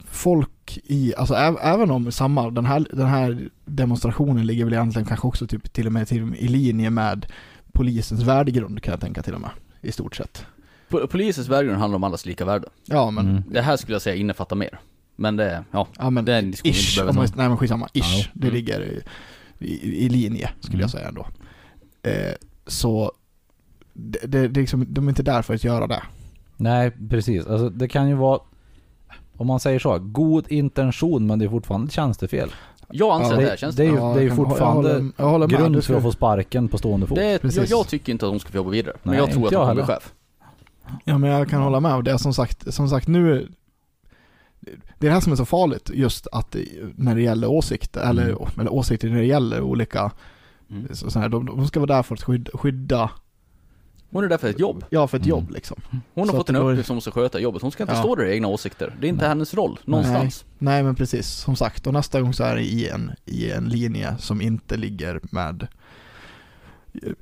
folk i, alltså äv, även om samma, den här, den här demonstrationen ligger väl egentligen kanske också typ till och med till, i linje med polisens värdegrund kan jag tänka till och med, i stort sett. Po- Polisens värdegrund handlar om allas lika värde. Ja men, Mm. Det här skulle jag säga innefattar mer. Men det, ja, ja men det är en diskussion ish, inte man, nej men skitsamma, ish, Ja. det Mm. ligger i, i, i linje skulle Mm. jag säga ändå. Eh, så det, det, det liksom, de är inte där för att göra det. Nej precis, alltså det kan ju vara om man säger så, god intention men det är fortfarande tjänstefel. Jag anser Ja, det det, känns det är ju, Ja, det är ju fortfarande jag håller, jag håller grund för att få sparken på stående fot. det, jag, jag tycker inte att de ska få jobba vidare. Men Nej, jag tror att jag de kommer bli chef. Ja men jag kan hålla med det är som sagt, som sagt nu det är det här som är så farligt just att när det gäller åsikter, eller, Mm. eller åsikter när det gäller olika Mm. så, så här, de, de ska vara där för att skydda, skydda Hon är där för ett jobb. ja för ett Mm. jobb liksom. Hon har Så fått en uppgift som hon ska sköta jobbet. Hon ska inte Ja. stå där i egna åsikter. Det är inte Nej. hennes roll, någonstans. Nej men precis, som sagt och nästa gång så är det i en, i en linje som inte ligger med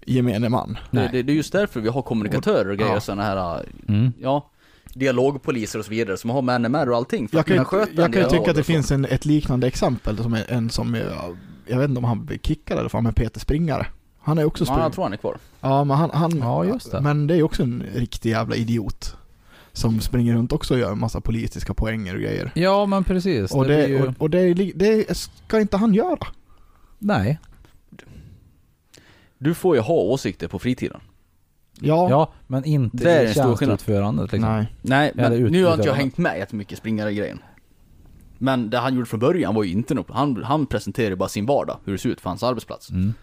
gemene man. Det, Nej. det, det är just därför vi har kommunikatörer och grejer, Ja. sådana här, Mm. ja, dialogpoliser och så vidare som har med NMR och allting. För Jag att kan, kunna sköta jag kan ju tycka att det finns en, ett liknande exempel som är en som, jag, jag vet inte om han blev kickad eller fan med Peter Springare. Han är också Ja, spring. jag tror han är kvar. Ja, men han, han Ja, just det. Men det är ju också en riktig jävla idiot. Som springer runt också och gör en massa politiska poänger och grejer. Ja men precis. Och, det, det, ju... och, och det, det ska inte han göra. Nej. Du får ju ha åsikter på fritiden. Ja, Ja, men inte Det är i en stor skillnad. tjänsteutförandet liksom. nej. Nej, men Eller ut- nu har inte jag hängt med jättemycket springare grejen. Men det han gjorde från början var ju inte något, han, han presenterade bara sin vardag, hur det ser ut för hans arbetsplats. Mm.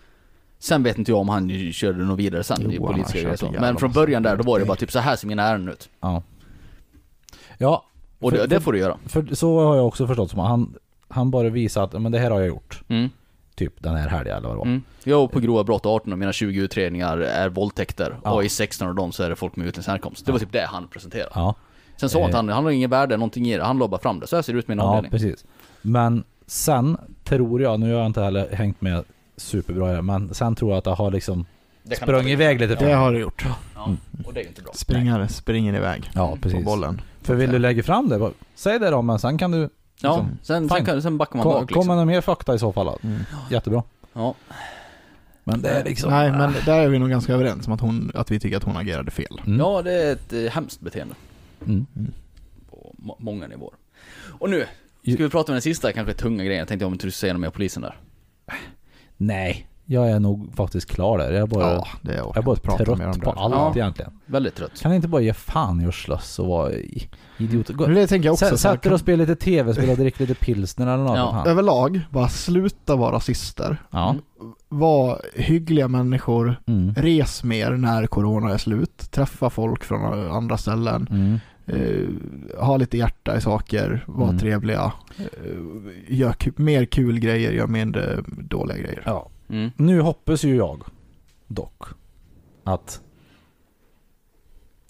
Sen vet inte jag om han ju körde något vidare sen Jo, i han har politiska kört grejer en så. jävla Men från massa början där, då var det bara typ så här ser mina ärenden ut. Ja. Ja, Och För- det, det får du göra. för så har jag också förstått som han, han bara visar att men det här har jag gjort. Mm. Typ den här helgen eller vad det var. Mm. Är på grova brott 18 av mina 20 utredningar är våldtäkter Ja. och i 16 av dem så är det folk med utländsk härkomst. Det var Ja. typ det han presenterade. Ja, Sen sa Eh. inte han, han har ingen värde, någonting i det, han la bara fram det. Så här ser det ut med en ja avdelning. precis. Men sen tror jag, nu har jag inte heller hängt med superbra i det, men sen tror jag att jag har liksom Det sprungit iväg lite Det har du gjort. Ja, och det är ju inte bra. Springer, springer iväg Ja, på precis. bollen. För vill du lägga fram det, säg det då, men sen kan du Ja, liksom, sen, sen, fine. sen backar man kom, bak liksom. med någon mer fakta i så fall. Mm. Jättebra. Ja. Men det är liksom... Nej, men där är vi nog ganska överens om att, hon, att vi tycker att hon agerade fel. Mm. ja, det är ett eh, hemskt beteende. Mm. På må- många nivåer. Och nu, ska vi prata om den sista kanske tunga grejen? Jag tänkte om inte du säger något mer om polisen där. Nej, jag är nog faktiskt klar där. Jag är bara, Ja, det orkar jag är bara prata trött på det. allt Ja. egentligen. Väldigt trött. Kan inte bara ge fan i att slåss och vara idiot? Gå- det tänker jag också. Sätt er och spela lite tv-spel och drick lite pilsner eller något. Ja. Överlag, bara sluta vara rasister. Ja. Var hyggliga människor. Mm. Res mer när corona är slut. Träffa folk från andra ställen. Mm. Eh, ha lite hjärta i saker. Var Mm. trevliga. Eh, gör mer kul grejer, gör mindre dåliga grejer. Ja. Mm. Nu hoppas ju jag dock att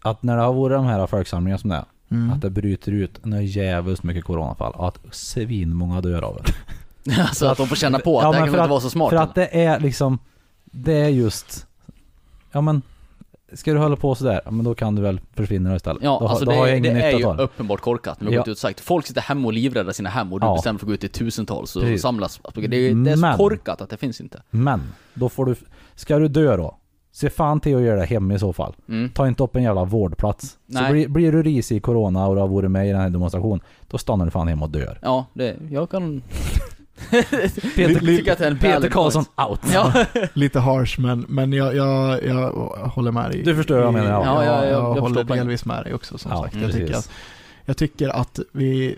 att när det har varit de här folksamlingarna som det är, Mm. att det bryter ut något jävligt mycket coronafall och att svinmånga dör av det. alltså att de får känna på att Ja, det här för inte var så smart. För att det är liksom, det är just, ja men, ska du hålla på sådär, ja men då kan du väl försvinna istället. Ja, då, alltså då det, har jag ingen det är ju uppenbart korkat, Ja. gått ut sagt. Folk sitter hemma och livräddar sina hem och du Ja. bestämmer för att gå ut i tusentals och Precis. samlas. Det är, det är så Men- korkat att det finns inte. Men, då får du, ska du dö då, se fan till att göra det hemma i så fall. Mm. Ta inte upp en jävla vårdplats. Nej. Så blir, blir du risig i corona och du har varit med i den här demonstrationen, då stannar du fan hemma och dör. Ja, det, jag kan... Peter, tycker att det är en Peter Karlsson out. Ja, Lite harsh men, men jag, jag, jag håller med dig. Du förstår vad jag menar, ja. Ja, ja, jag, jag håller förstår poängen. delvis med dig också som Ja, sagt. Jag tycker, att, jag tycker att vi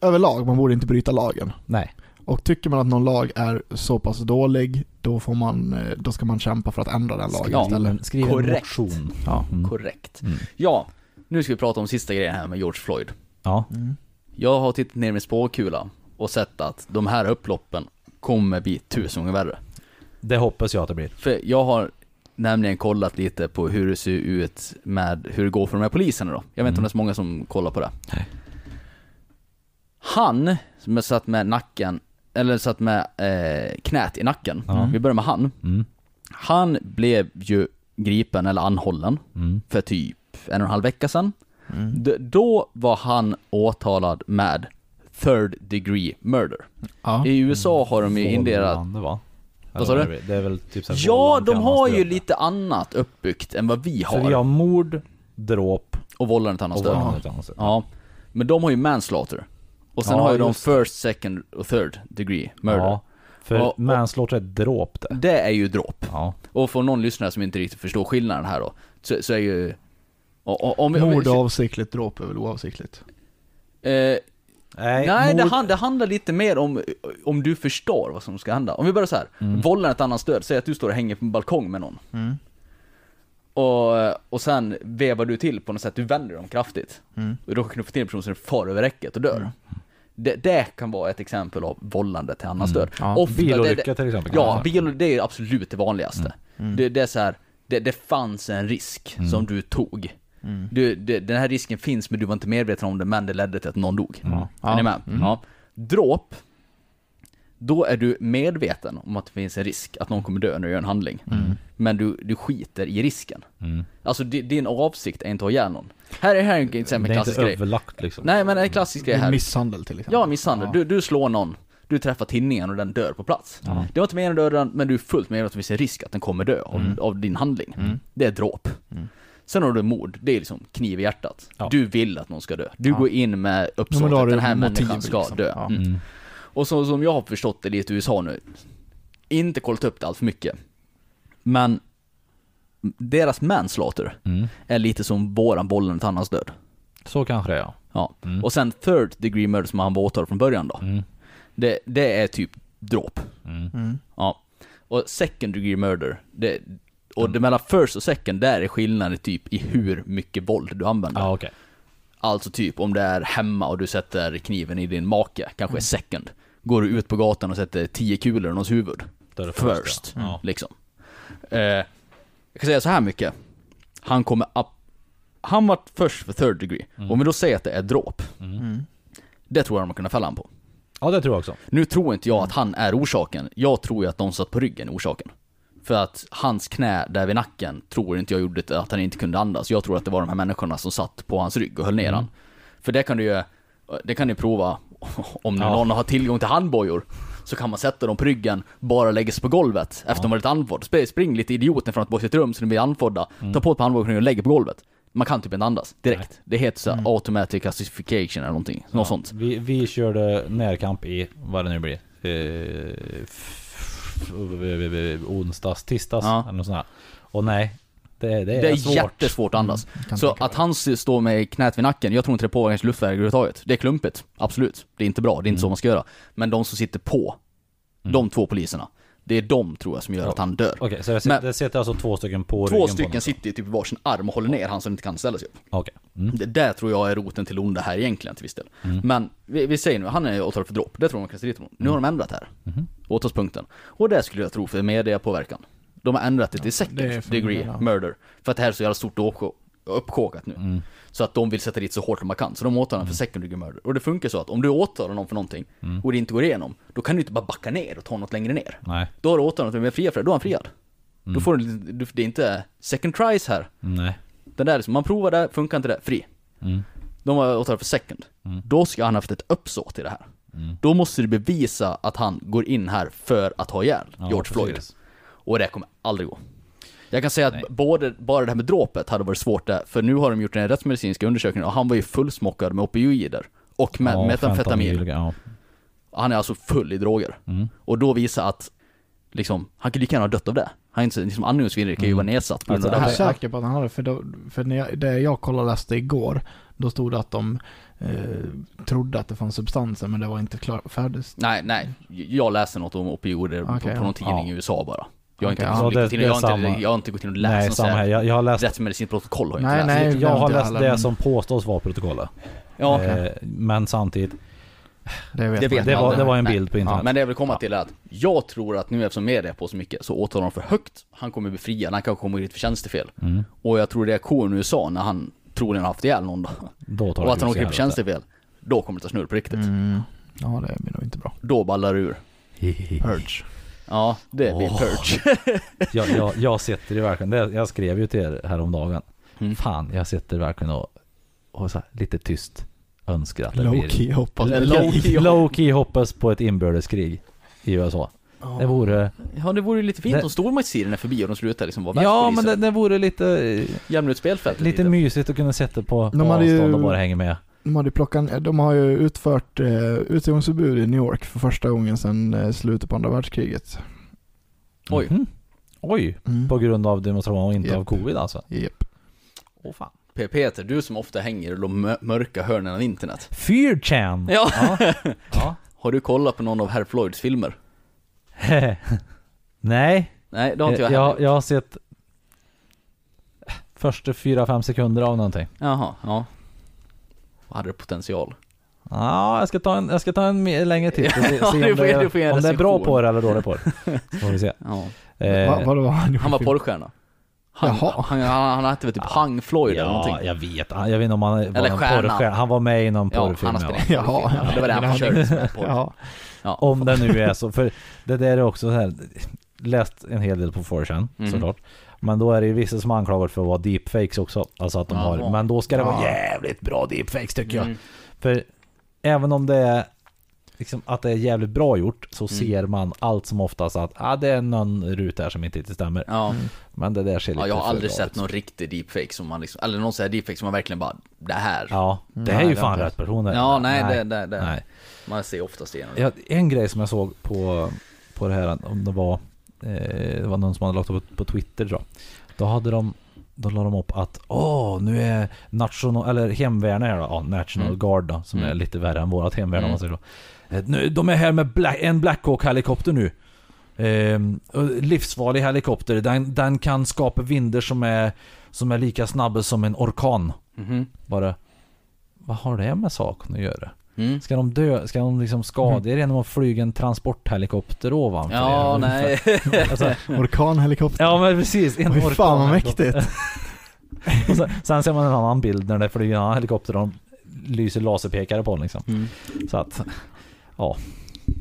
överlag, man borde inte bryta lagen. Nej. Och tycker man att någon lag är så pass dålig, då får man, eh, då ska man kämpa för att ändra den lagen Ja, istället. Skriv Korrekt. motion. Ja. Mm. Korrekt. Mm. Ja, nu ska vi prata om sista grejen här med George Floyd. Ja. Jag har tittat ner med spåkula och sett att de här upploppen kommer bli tusen gånger värre. Det hoppas jag att det blir. För jag har nämligen kollat lite på hur det ser ut med hur det går för de här poliserna då. Jag vet inte om Mm. det är så många som kollar på det. Nej. Han, som är satt med nacken, eller satt med eh, knät i nacken. Ja. Vi börjar med han. Mm. Han blev ju gripen eller anhållen Mm. för typ en och en halv vecka sedan. Mm. Då var han åtalad med third degree murder. Ja. I USA har de ju indelat va? Vad sa du? det? Är väl typ såhär Ja, de har ju lite annat uppbyggt än vad vi har. För vi har mord, dråp Och vållande till annans död. Ja. Men de har ju manslaughter. Och sen Ja, har ju de first, second och third degree murder. Ja, för och- manslaughter är dråp det. Det är ju dråp. Ja. Och för någon lyssnare som inte riktigt förstår skillnaden här då, så, så är ju... och- och- Om, vi- om, vi- Mord avsiktligt, dråp är väl oavsiktligt? eh, Nej, Nej, det, mord- hand, det handlar lite mer om, om du förstår vad som ska hända. Om vi börjar så här. Mm. vållande ett annans död, säg att du står och hänger på en balkong med någon. Mm. Och, och sen vevar du till på något sätt, du vänder dem kraftigt. Mm. Och då knuffa till en person den far över räcket och dör. Det, det kan vara ett exempel av vållande till annans Mm. död. Ja, Ofta- det- Bilolycka det, till exempel. kan Ja, man säga. bil, det är absolut det vanligaste. Mm. Det, det är så här, det, det fanns en risk Mm. som du tog. Mm. Du, det, den här risken finns men du var inte medveten om det, men det ledde till att någon dog. Mm. Är ni med? Mm. Ja. Dråp, då är du medveten om att det finns en risk att någon kommer dö när du gör en handling. Mm. Men du, du skiter i risken. Mm. Alltså di- din avsikt är inte att ha ihjäl någon. Här är här är en exempel Det är klassisk inte grej. överlagt liksom. Nej men en klassisk grej här. Misshandel till exempel. Ja, misshandel. Du, du slår någon, du träffar tinningen och den dör på plats. Ja. Det var inte meningen att döda den, men du är fullt medveten om att det finns en risk att den kommer dö av, Mm. av din handling. Mm. Det är dråp. Sen har du mord, det är liksom kniv i hjärtat. Ja. Du vill att någon ska dö. Du Ja. går in med uppsåt att den här motiv, människan ska liksom. dö. Ja. Mm. Mm. Och så, som jag har förstått det lite i USA nu, inte kollat upp det allt för mycket. Men deras manslaughter Mm. är lite som våran bollen till annans död. Så kanske det är ja. Ja. Mm. Och sen third degree murder som han var åtalad från början då. Mm. Det, det är typ dråp. Mm. Mm. Ja. Och second degree murder, det, och det mellan first och second, där är skillnaden typ i hur mycket våld du använder. Ja okej. Alltså typ om det är hemma och du sätter kniven i din make, kanske är second. Går du ut på gatan och sätter 10 kulor i någons huvud, Då är det first, först, ja. liksom. Eh, jag kan säga så här mycket. Han kommer upp, han var först för third degree. Mm. Om vi då säger att det är dråp, Mm. Mm. det tror jag de har kunnat fälla honom på. Ja det tror jag också. Nu tror inte jag att han är orsaken. Jag tror ju att de satt på ryggen är orsaken. För att hans knä där vid nacken tror inte jag gjorde att han inte kunde andas. Jag tror att det var de här människorna som satt på hans rygg och höll ner Mm. han. För det kan du ju, det kan ni prova om Ja. någon har tillgång till handbojor. Så kan man sätta dem på ryggen, bara lägga sig på golvet efter de varit andfådda. Sp- Spring lite idioten från ett sitt rum så de blir andfådda. Ta på ett par handbojor och lägger på golvet. Man kan typ inte andas direkt. Det heter så här automatic acidification eller någonting. Något sånt. Vi, vi körde närkamp i, vad det nu blir, eh, onsdags, tisdags Ja. eller något sånt här. Och nej, det, det är, Det är svårt. jättesvårt att andas. Kan Så att han står med knät vid nacken, jag tror inte det påverkar hans luftvägar överhuvudtaget. Det är klumpigt, absolut. Det är inte bra, det är inte så man ska göra. Men de som sitter på, de två poliserna, det är de tror jag som gör Ja. att han dör. Okej, så det, Men- det sitter alltså två stycken på Två på stycken honom? sitter ju typ i varsin arm och håller ner han så han inte kan ställa sig upp. Okej. Mm. Det där tror jag är roten till onda här egentligen till viss del. Men vi, vi säger nu, han är åtalad för dråp, det tror jag man kan honom. Nu har de ändrat här. Mhm. Åtalspunkten. Och det skulle jag tro för mediapåverkan. De har ändrat det till second det degree murder. För att det här är så jävla stort och uppkå- uppkåkat nu. Mm. Så att de vill sätta dit så hårt man kan. Så de åtalar honom för second degree murder. Och det funkar så att om du åtalar någon för någonting Mm. och det inte går igenom, då kan du inte bara backa ner och ta något längre ner. Nej. Då har du åtalat honom för fria för det, då är han friad. Mm. Då får du, det är inte second tries här. Nej. Den där, man provar det, funkar inte det, fri. Mm. De var åtalade för second. Mm. Då ska han ha haft ett uppsåt i det här. Mm. Då måste du bevisa att han går in här för att ha ihjäl Ja, George Floyd. precis. Och det kommer aldrig gå. Jag kan säga att Nej. både, bara det här med dråpet hade varit svårt där, för nu har de gjort den här rättsmedicinska undersökningen och han var ju fullsmockad med opioider. Och med Ja, metamfetamin. Ja. Han är alltså full i droger. Mm. Och då visar att Liksom, han kunde lika gärna ha dött av det. Han är inte, liksom andningshindret kan ju Mm. vara nedsatt på grund Alltså, av Jag är det. säker på att han hade för, då, för när jag, det jag kollade och läste igår, då stod det att de eh, trodde att det fanns substanser men det var inte klart, färdigt. Nej, nej. Jag läste något om opioider på, Okej, på någon ja. tidning i USA bara. Jag har inte, Okej, liksom, ja, det- gått in, jag, har inte, jag har inte gått in och läst Nej, något samma här. Jag, jag har läst, rättsmedicinskt protokoll har jag Nej, inte nej. läst. jag har läst heller, det men- som påstås vara protokollet. Ja, Eh, men samtidigt, Det vet Det man vet det var, det var en Nej. bild på internet. men det jag vill komma till är att jag tror att nu eftersom media är på så mycket så åtalar de för högt. Han kommer bli friad, han kanske kommer dit för tjänstefel. Mm. Och jag tror reaktionen i USA när han troligen har haft ihjäl någon då. Då tar Och att han åker på jävla tjänstefel. Då kommer det ta snurr på riktigt. Mm. Ja, det blir nog inte bra. Då ballar det ur. Purge. Ja, det blir Åh. purge. jag, jag, jag sitter ju verkligen, jag skrev ju till er häromdagen. Mm. Fan, jag sitter verkligen och, och så här, lite tyst önskar att det Low blir key hoppas Low key. low key hoppas på ett inbördeskrig i USA. Det vore, Ja, det vore ju lite fint Det- om stormaktstiden är förbi och de slutar liksom vara ja men det, det vore lite, Jämna ut spelfältet lite mysigt att kunna sätta på, på De hade ju- avstånd och bara hänga med. De, hade plockat, de har ju utfört eh, utegångsförbud i New York för första gången sedan eh, slutet på andra världskriget. Oj. Mhm. Oj, Mm. på grund av demonstration och inte Japp. av covid alltså. Japp. Åh fan. P- Peter, du som ofta hänger i de mö- mörka hörnen av internet. 4chan! Ja. ja. ja. Har du kollat på någon av Herr Floyds filmer? Nej, Nej, det har inte jag jag, heller jag, jag har sett första 4-5 sekunder av någonting. Jaha, ja. Vad hade det potential? Ja, jag ska ta en, jag ska ta en mer- längre titt och se, Ja, se om, det, får om det är bra på det eller dåligt på det. Så får vi se. Ja. Eh, Va, vad var han Han var porrstjärna. Han, Jaha. han, han, han hette väl typ Hang Floyd eller ja, någonting? jag vet. Han- Jag vet inte om han var Eller en stjärna. porrstjärna. Han var med i någon Ja, porrfilm. han har ja. Jaha. Ja, det var det han försökte spela porr. Ja. Ja. Om det nu är så. För det där är också så här. Läst en hel del på 4chan Mm. såklart. Men då är det ju vissa som anklagar för att vara deepfakes också. Alltså att de Jaha. har. Men då ska det vara Ja. jävligt bra deepfakes tycker jag. Mm. För även om det är liksom att det är jävligt bra gjort så Mm. ser man allt som oftast att ah, det är någon ruta här som inte riktigt stämmer. Ja. Men det där ser lite ja, jag har aldrig sett ut. någon riktig deepfake som man liksom, eller någon sån här deepfake som man verkligen bara, det här. Ja, Ja, det är Nej, ju det fan rätt personer. nej, det, det, det. Nej. Man ser oftast igenom Ja, en grej som jag såg på, på det här, om det var, det var någon som hade lagt upp på Twitter tror jag. Då hade de, då la de upp att åh, nu är national, eller hemvärnet här då, ja, National Mm. Guard då, som Mm. är lite värre än vårat hemvärn om Mm. man säger så. Eh, nu, De är här med Black, en Blackhawk helikopter nu. Ehm, livsfarlig helikopter, den, den kan skapa vindar som är, som är lika snabba som en orkan. Mhm. Bara, vad har det med saken att göra? Mm. Ska de dö? Ska de liksom skada er genom att flyga en transporthelikopter ovanför Ja, er? nej. Alltså, Orkanhelikopter. ja men precis, en Oj, fan vad orkanhelikopter. mäktigt. Och sen, sen ser man en annan bild när det flyger en annan helikopter och de lyser laserpekare på den liksom. Mm. Så att,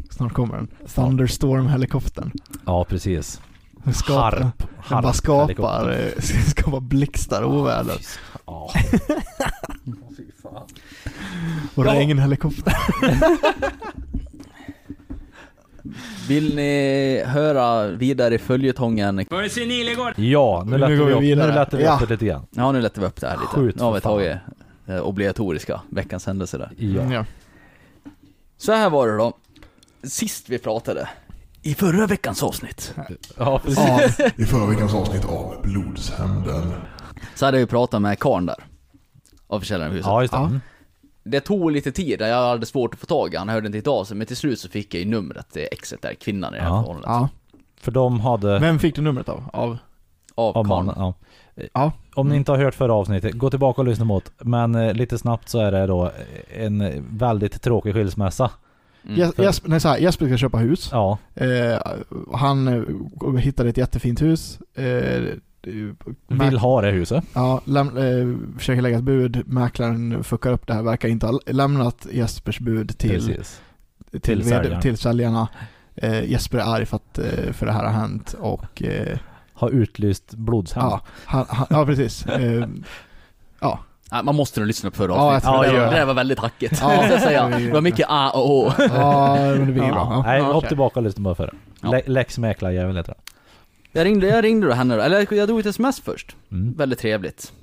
Snart kommer den. Thunderstorm-helikoptern. ja precis. Skapar, Harp. den bara Harp skapar, skapar blixtar och oväder. Ja. Och regnhelikopter. Vill ni höra vidare i följetongen? Ja, nu Nu lättar går vi vi upp, vidare. nu lättar vi Ja. upp det lite grann. Ja, nu lättar vi upp det här lite. Skjut nu har vi för fan. tagit det obligatoriska, veckans händelse där. Ja. Ja. Så här var det då. Sist vi pratade, i förra veckans avsnitt, Ja, precis. Ja, I förra veckans avsnitt av Blodshämnden. så hade vi pratat med karln där. Av försäljaren av huset. Ja, just det. Ja. Mm. Det tog lite tid, jag hade svårt att få tag i han hörde inte av sig, men till slut så fick jag ju numret till exet där, kvinnan i det här Ja. förhållandet. ja. För de hade... Vem fick du numret av? Av? Av, Av mannen, ja. Ja. Om ni inte har hört förra avsnittet, gå tillbaka och lyssna mot. Men eh, lite snabbt så är det då en väldigt tråkig skilsmässa. Mm. Jes- Jesper, nej, så här, Jesper ska köpa hus. Ja, Eh, han eh, hittade ett jättefint hus. Eh, vill ha det huset. Ja, läm, eh, försöker lägga ett bud. Mäklaren fuckar upp det här. Verkar inte ha lämnat Jespers bud till, Precis. till, till säljaren. till säljarna. Eh, Jesper är arg för att eh, för det här har hänt och eh, Har utlyst blodshämnd. ja, han, han, ja, precis. Eh, ja, man måste nog lyssna på förra Ja, avsnittet. tror det, det. det var väldigt hackigt. Ja. jag säga. Det var mycket a och å. ja, men det blir Ja, bra. Ja. Nej, Ja, hopp tillbaka och lyssna på förra. Ja. Le- Lex mäklarjävel heter det. Jag ringde, jag ringde då henne då, eller jag drog ett sms först. Mm. Väldigt trevligt.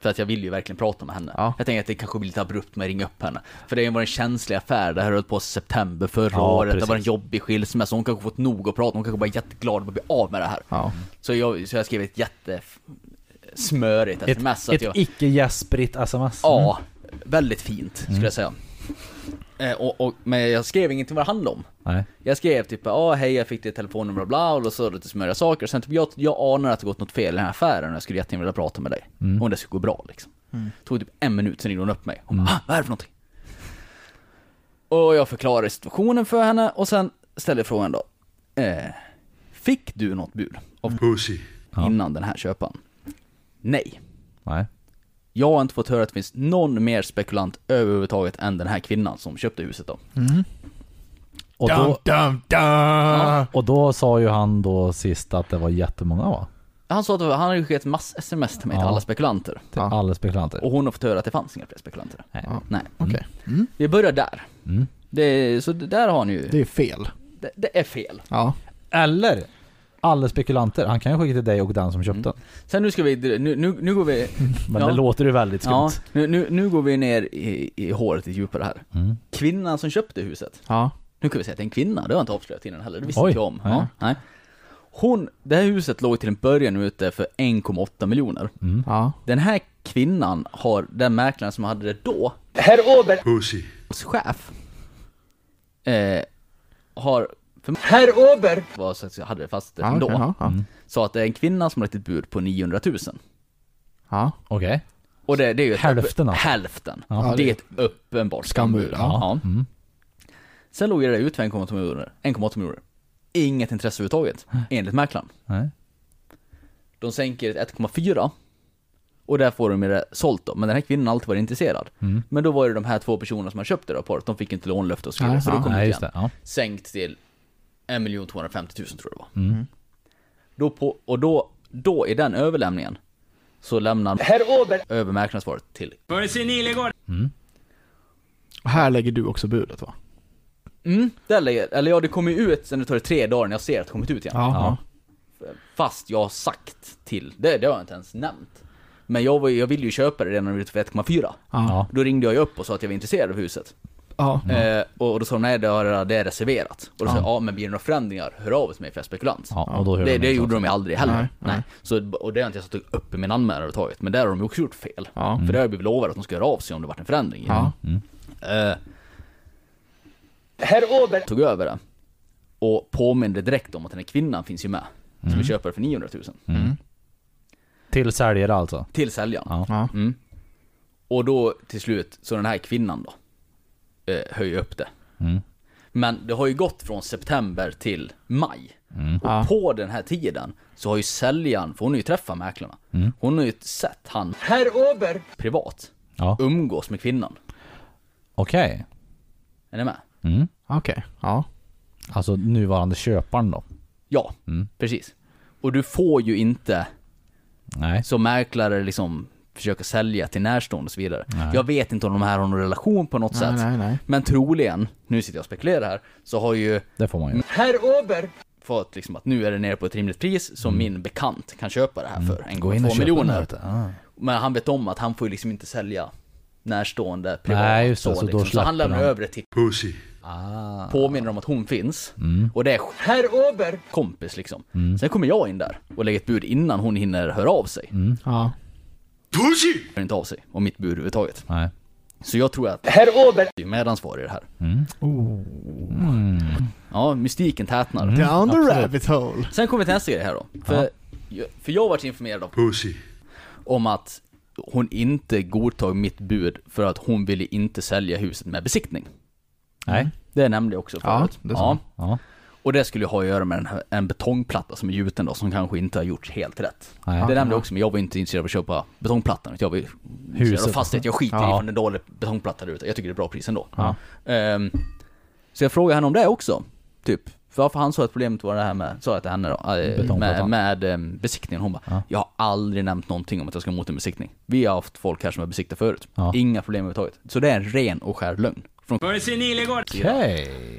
För att jag vill ju verkligen prata med henne. Ja. Jag tänker att det kanske blir lite abrupt med att ringa upp henne. För det var en känslig affär, det här höll på september förra Ja, året, det precis. var en jobbig skilsmässa, hon kanske fått nog att prata, hon kanske bara är jätteglad att bli av med det här. Ja. Så jag, så jag skrev ett jätte smörigt Ett, sms. att ett jag, icke gäsprigt sms. Ja, väldigt fint skulle Mm. jag säga. Eh, och, och, men jag skrev ingenting vad det handlade om. Nej. Jag skrev typ ja hej jag fick ditt telefonnummer och bla och så lite smöriga saker. Sen typ jag, jag anar att det gått något fel i den här affären och jag skulle jättegärna vilja prata med dig. Mm. Om det skulle gå bra liksom. Tog typ en minut, sen ringde hon upp mig. Hon bara, ah, vad är det för någonting? Och jag förklarade situationen för henne och sen ställde jag frågan då. Eh, fick du något bud av Pussy. Ja. innan den här köparen? Nej. Nej. Jag har inte fått höra att det finns någon mer spekulant överhuvudtaget än den här kvinnan som köpte huset då. Och Dum, då, dum, dum. och då sa ju han då sist att det var jättemånga va? Han sa att han hade skickat mass sms till mig till Ja. alla spekulanter. Till Ja. alla spekulanter. Och hon har fått höra att det fanns inga fler spekulanter. Nej. Nej. Okej. Vi börjar där. Mm. Det, så där har ni ju. Det är fel. Det, det är fel. Ja. Eller alla spekulanter. Han kan ju skicka till dig och den som köpte den. Sen nu ska vi, nu, nu, nu går vi, Men Ja. det låter ju väldigt skumt. ja, nu, nu, nu går vi ner i, i håret lite djupare här. Mm. Kvinnan som köpte huset. Ja. Nu kan vi säga att det är en kvinna, det har jag inte avslöjat innan heller, det visste Oj, inte jag om. nej. Ja, nej. Hon, det här huset låg till en början ute för 1,8 miljoner. Mm. Ja. Den här kvinnan har, den mäklaren som hade det då, Pussy. chef, eh, har, för herr Ober, var så att jag hade det fast Ja, då, okej, ja, ja. sa att det är en kvinna som har lagt ett bud på 900 000. ja. Okej. Och det, det är ju Hälften alltså. Hälften. Ja, det är ett uppenbart Skambud, skambud. ja. Ja. Mm. Sen låg det ut för 1,8 miljoner. 1,8 miljoner. Inget intresse överhuvudtaget, enligt mäklaren. Nej. De sänker till 1,4 och där får de det sålt då. Men den här kvinnan har alltid varit intresserad. Mm. Men då var det de här två personerna som har köpt det då paret, de fick inte lånlöfte och så vidare. Så det ja, kom Nej, ut just igen. det. Ja. Sänkt till 1 250 000 tror jag det var. Mm. Då på, och då, då i den överlämningen så lämnar herr Ober över mäklaransvaret till Och här lägger du också budet va? Mm, där lägger, eller ja det kommer ju ut, sen det tar det tre dagar när jag ser att det kommit ut igen. Ja. Fast jag har sagt till, det, det har jag inte ens nämnt. Men jag, var, jag ville ju köpa det redan när det var ute för 1,4. Ja. Ja. Då ringde jag ju upp och sa att jag var intresserad av huset. Ja. Eh, och då sa de nej det, har, det är reserverat. Och då sa Ja. jag, ja men blir det några förändringar, hör av er till mig för jag är spekulant. Ja, och då hör det de det inte gjorde de ju aldrig heller. Nej, Nej, nej. Så, och det har inte jag satt upp i min anmälan överhuvudtaget. Men där har de också gjort fel. Ja. För där har jag blivit lovad att de ska höra av sig om det varit en förändring. det. Ja. Mm. Eh, Herr Ober tog över det. Och påminde direkt om att den här kvinnan finns ju med. Som vi köper för 900 000. Mm. Till säljare alltså? Till säljaren. Ja. Ja. Mm. Och då till slut, så den här kvinnan då, eh, höjer upp det. Mm. Men det har ju gått från september till maj. Mm. Och Ja. på den här tiden så har ju säljaren, för hon har ju träffat mäklarna. Mm. Hon har ju sett han, herr Ober, privat, Ja. umgås med kvinnan. Okej. Är ni med? Mm. Okej. Ja. Alltså nuvarande köparen då? Ja, Mm. precis. Och du får ju inte Nej. som mäklare liksom försöka sälja till närstående och så vidare. Nej. Jag vet inte om de här har någon relation på något Nej, sätt. nej, nej. Men troligen, nu sitter jag och spekulerar här, så har ju Det får man ju. herr Ober fått liksom att nu är det nere på ett rimligt pris så min bekant kan köpa det här för Mm. Gå in och 1,2 köp den miljoner. Ah. Men han vet om att han får liksom inte sälja närstående privat. Nej, just det, så, så då liksom. så han lämnar han. över det till Pussy. Ah. påminner om att hon finns. Mm. Och det är herr Ober kompis liksom. Mm. Sen kommer jag in där och lägger ett bud innan hon hinner höra av sig. Mm. Ja. Pussy! Hör inte av sig om mitt bud överhuvudtaget. Nej. Så jag tror att herr Ober är medansvarig i det här. Mm. Mm. Ja, mystiken tätnar. Mm. Down the absolut. rabbit hole. Sen kommer vi till nästa grej här då. För, för jag varit informerad av, Pussy. om att hon inte godtog mitt bud för att hon ville inte sälja huset med besiktning. Nej. Det nämnde jag också Ja, förut. det sa Ja. Och det skulle ha att göra med här, en betongplatta som är gjuten då, som kanske inte har gjorts helt rätt. Nej. Det nämnde jag också, men jag var inte intresserad av att köpa betongplattan. Jag var ju intresserad av fastighet. Jag skiter i Ja. om det är en dålig betongplatta där ute. Jag tycker det är bra pris ändå. Ja. Ehm, så jag frågade henne om det också. Typ. Varför han sa att problemet var det här med, sa jag till henne då, eh, med, med ehm, besiktningen. Hon bara, Ja. jag har aldrig nämnt någonting om att jag ska emot en besiktning. Vi har haft folk här som har besiktat förut. Ja. Inga problem överhuvudtaget. Så det är en ren och skär lögn. Från Okej.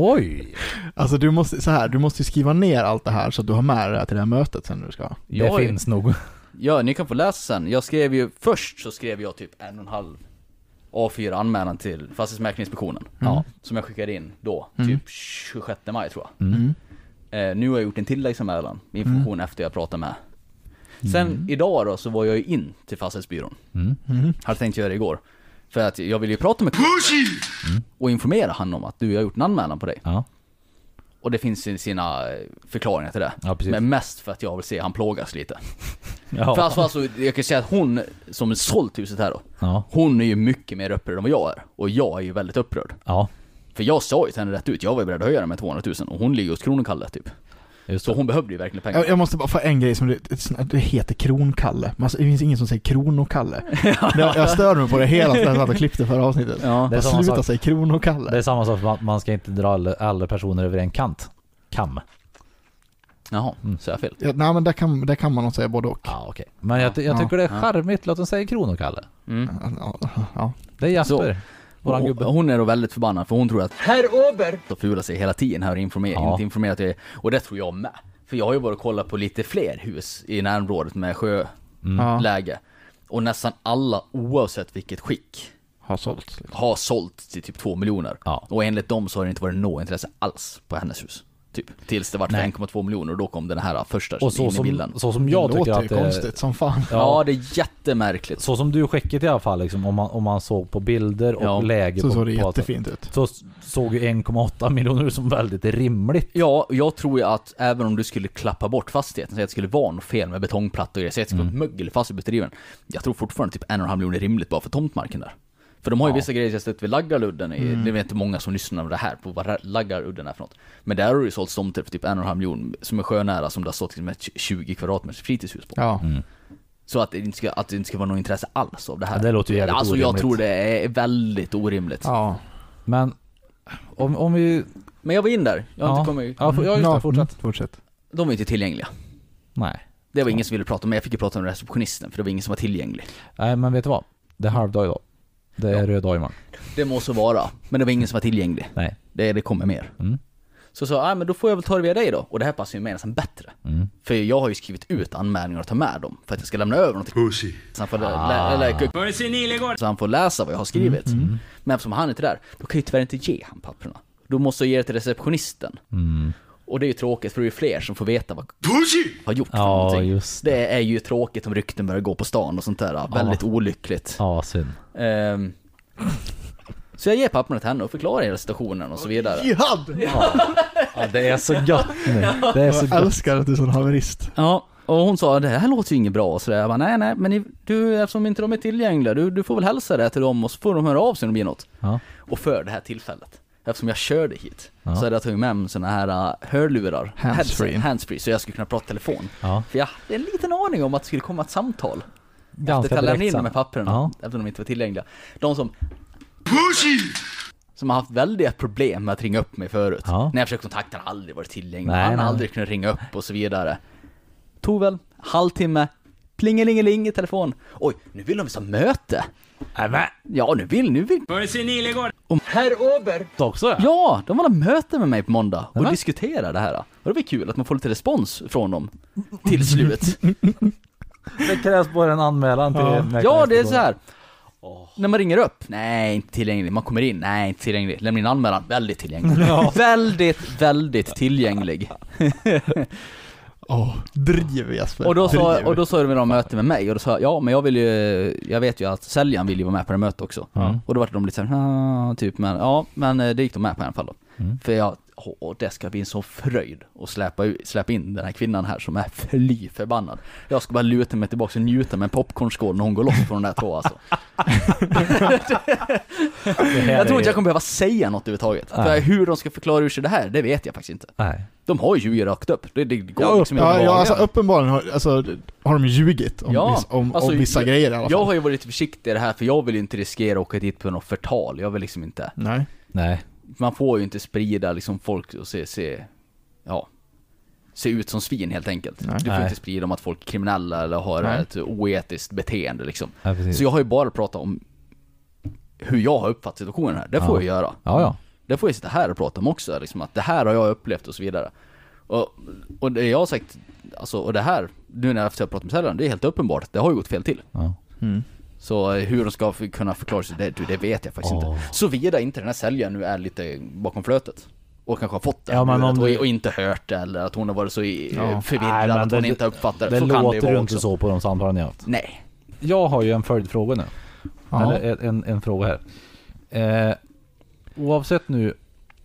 Oj. Alltså du måste, så här, du måste skriva ner allt det här så att du har med det här till det här mötet sen när du ska. Det Jag finns nog. Ja, ni kan få läsa sen. Jag skrev ju, först så skrev jag typ en och en halv A4 anmälan till Fastighetsmäklarinspektionen. Ja. Som jag skickade in då, Mm. typ 26 maj tror jag. Mm. Eh, nu har jag gjort en tilläggsanmälan med information Mm. efter jag pratade med. Sen idag då så var jag ju in till Fastighetsbyrån. Mm. Mm. Hade tänkt göra det igår. För att jag ville ju prata med Pussy! och informera han om att du, jag har gjort en anmälan på dig. Ja, Och det finns ju sina eh, förklaringar till det. ja precis. Men mest för att jag vill se han plågas lite. ja. För alltså, alltså, jag kan säga att hon som sålt huset här då, ja. hon är ju mycket mer upprörd än vad jag är. Och jag är ju väldigt upprörd. ja, För jag sa ju till henne rätt ut, jag var ju beredd att höja den med 200 000 och hon ligger hos Kronokalle typ. Så hon behövde ju verkligen pengar. Jag, måste bara få en grej som det, det heter Kronkalle. Man, det finns ingen som säger Kronokalle. jag, jag stör mig på det hela tiden jag satt och klippte förra avsnittet. Ja. Det är samma sluta sak. säga Kronokalle. Det är samma sak, man, man ska inte dra alla, alla personer över en kant. Kam. Jaha, Mm. så jag fel. Ja, nej men där kan, där kan man nog säga både och. Ja, okej. Men jag, jag Ja, tycker det är ja. charmigt, låt dem säga Kronokalle. Mm. Ja, ja. Det är Jasper. Våran gubbe. hon är då väldigt förbannad för hon tror att Herr Ober så fular sig hela tiden här och informerar, Ja. inte är, och det tror jag med. För jag har ju varit och kollat på lite fler hus i närområdet med sjöläge. Mm. Och nästan alla, oavsett vilket skick, Har sålts. Liksom. har sålt till typ 2 miljoner. Ja. Och enligt dem så har det inte varit något intresse alls på hennes hus. Typ. Tills det vart för Nej. 1,2 miljoner och då kom den här första Och så in i som, bilden. så som jag det tycker låter att det konstigt som fan. Ja. Ja. det är jättemärkligt. Så som du skickade i alla fall liksom, om man, om man såg på bilder och Ja, läge Så såg det på jättefint ut. Så såg ju 1,8 miljoner ut som väldigt rimligt. Ja, jag tror ju att även om du skulle klappa bort fastigheten, säg att det skulle vara något fel med betongplattor och grejer, säg att det skulle vara Mm. mögel fast i bedriven. Jag tror fortfarande typ en och en halv miljon är rimligt bara för tomtmarken där. För de har ju Ja. vissa grejer jag stött vid Laggarludden, i, Mm. det vet inte många som lyssnar på det här, på vad Laggarudden är för något. Men där har det ju sålts tomter för typ en och en halv miljon, som är sjönära, som det har stått med ett 20 kvadratmeters fritidshus på. Ja. Mm. Så att det, inte ska, att det inte ska vara något intresse alls av det här. Ja, det låter ju jävligt Alltså jag orimligt. tror det är väldigt orimligt. Ja. Men om, om vi... Men jag var in där, jag har Ja. inte kommit, Ja, för- ja just det, fortsätt. mm, fortsätt. de var inte tillgängliga. Nej. Det var ingen som ville prata med, jag fick ju prata med receptionisten för det var ingen som var tillgänglig. Nej men vet du vad? Det är halvdag idag. Det är röd dag imorgon. Det må så vara, men det var ingen som var tillgänglig. Nej. Det, det kommer mer. Mm. Så sa jag, ah, men då får jag väl ta det via dig då. Och det här passar ju mig nästan bättre. Mm. För jag har ju skrivit ut anmälningar och ta med dem. För att jag ska lämna över till Pussy. så han får, Ah. lä- lä- så han får läsa vad jag har skrivit. Mm. Men eftersom han inte är där, då kan jag ju tyvärr inte ge han papperna. Då måste jag ge det till receptionisten. Och det är ju tråkigt för det är ju fler som får veta vad Pussy! har gjort för Ja, någonting. just det. Det är ju tråkigt om rykten börjar gå på stan och sånt där. Väldigt olyckligt. Ja, synd. Ehm, så jag ger papperna till henne och förklarar hela situationen och så vidare. Jihad! Ja, det är så gött nu. Det är så Jag gött. älskar att du är sån haverist. Ja, och hon sa det här låter ju inget bra och sådär. Jag bara, nej nej, men ni, du, eftersom inte de är tillgängliga, du, du får väl hälsa det till dem och så får de höra av sig om det blir något. Ja. Och för det här tillfället, eftersom jag körde hit, Ja. så hade jag tagit med mig såna här uh, hörlurar. Handsfree. Handsfree, så jag skulle kunna prata telefon. Ja. För jag hade en liten aning om att det skulle komma ett samtal. Efter att jag lämnade in de här papperna, Ja. eftersom de inte var tillgängliga. De som, som har haft väldiga problem med att ringa upp mig förut. Ja. När jag försökt kontakta har aldrig varit tillgänglig, Nej, han har aldrig kunnat ringa upp och så vidare. Tog väl halvtimme, plingelingeling i telefon. Oj, nu vill de visst ha möte. Nej men! Ja, nu vill, nu vill... Om herr Ober! Också ja. Ja, de vill ha möte med mig på måndag och Nämen. diskutera det här. Och det var kul att man får lite respons från dem. Till slut. Det krävs bara en anmälan till Ja. ja, det är så här. När man ringer upp, nej inte tillgänglig. Man kommer in, nej inte tillgänglig. Lämna in anmälan, väldigt tillgänglig. väldigt, väldigt tillgänglig. Åh, driv Jesper. Och då, sa, driv. och då sa de möte med mig och då sa jag, ja men jag vill ju, jag vet ju att säljaren vill ju vara med på det mötet också. Ja. Och då var de lite såhär, "Ah", typ men, ja men eh, det gick de med på i alla fall då. Mm. För jag, åh, det ska bli en sån fröjd att släppa, ut- släppa in den här kvinnan här som är fly förbannad. Jag ska bara luta mig tillbaka och njuta med en popcornskål när hon går loss på de där två alltså. Det här Jag tror inte jag kommer behöva säga något överhuvudtaget. För Nej. hur de ska förklara ur sig det här, det vet jag faktiskt inte. Nej. De har ju ljugit rakt upp. Det, det går Ja, liksom Ja, ja alltså uppenbarligen har, alltså, har de ljugit om, Ja, viss, om, alltså, om vissa jag- grejer i alla fall. Jag har ju varit lite försiktig i det här för jag vill inte riskera att åka dit på något förtal. Jag vill liksom inte. Nej. Nej. Man får ju inte sprida liksom folk och se, se, ja, se ut som svin helt enkelt. Nej. Du får Nej. inte sprida om att folk är kriminella eller har Nej. ett oetiskt beteende liksom. Så jag har ju bara pratat om hur jag har uppfattat situationen här. Det får Ja. jag göra. Ja, ja. Det får jag sitta här och prata om också, liksom att det här har jag upplevt och så vidare. Och, och det jag har sagt, alltså, och det här nu när jag jag pratat med säljaren, det är helt uppenbart att det har ju gått fel till. Ja. Mm. Så eh, hur de ska kunna förklara sig, det, du, det vet jag faktiskt Åh. inte. Såvida inte den här säljaren nu är lite bakom flötet. Och kanske har fått det Ja, men om och, du- och inte hört det, eller att hon har varit så Ja. förvirrad Nej, att hon det- inte har uppfattat det. Det så kan det låter ju inte så på de samtalen jag har haft. Nej. Jag har ju en följdfråga nu. Ja. Eller en, en fråga här. Eh, oavsett nu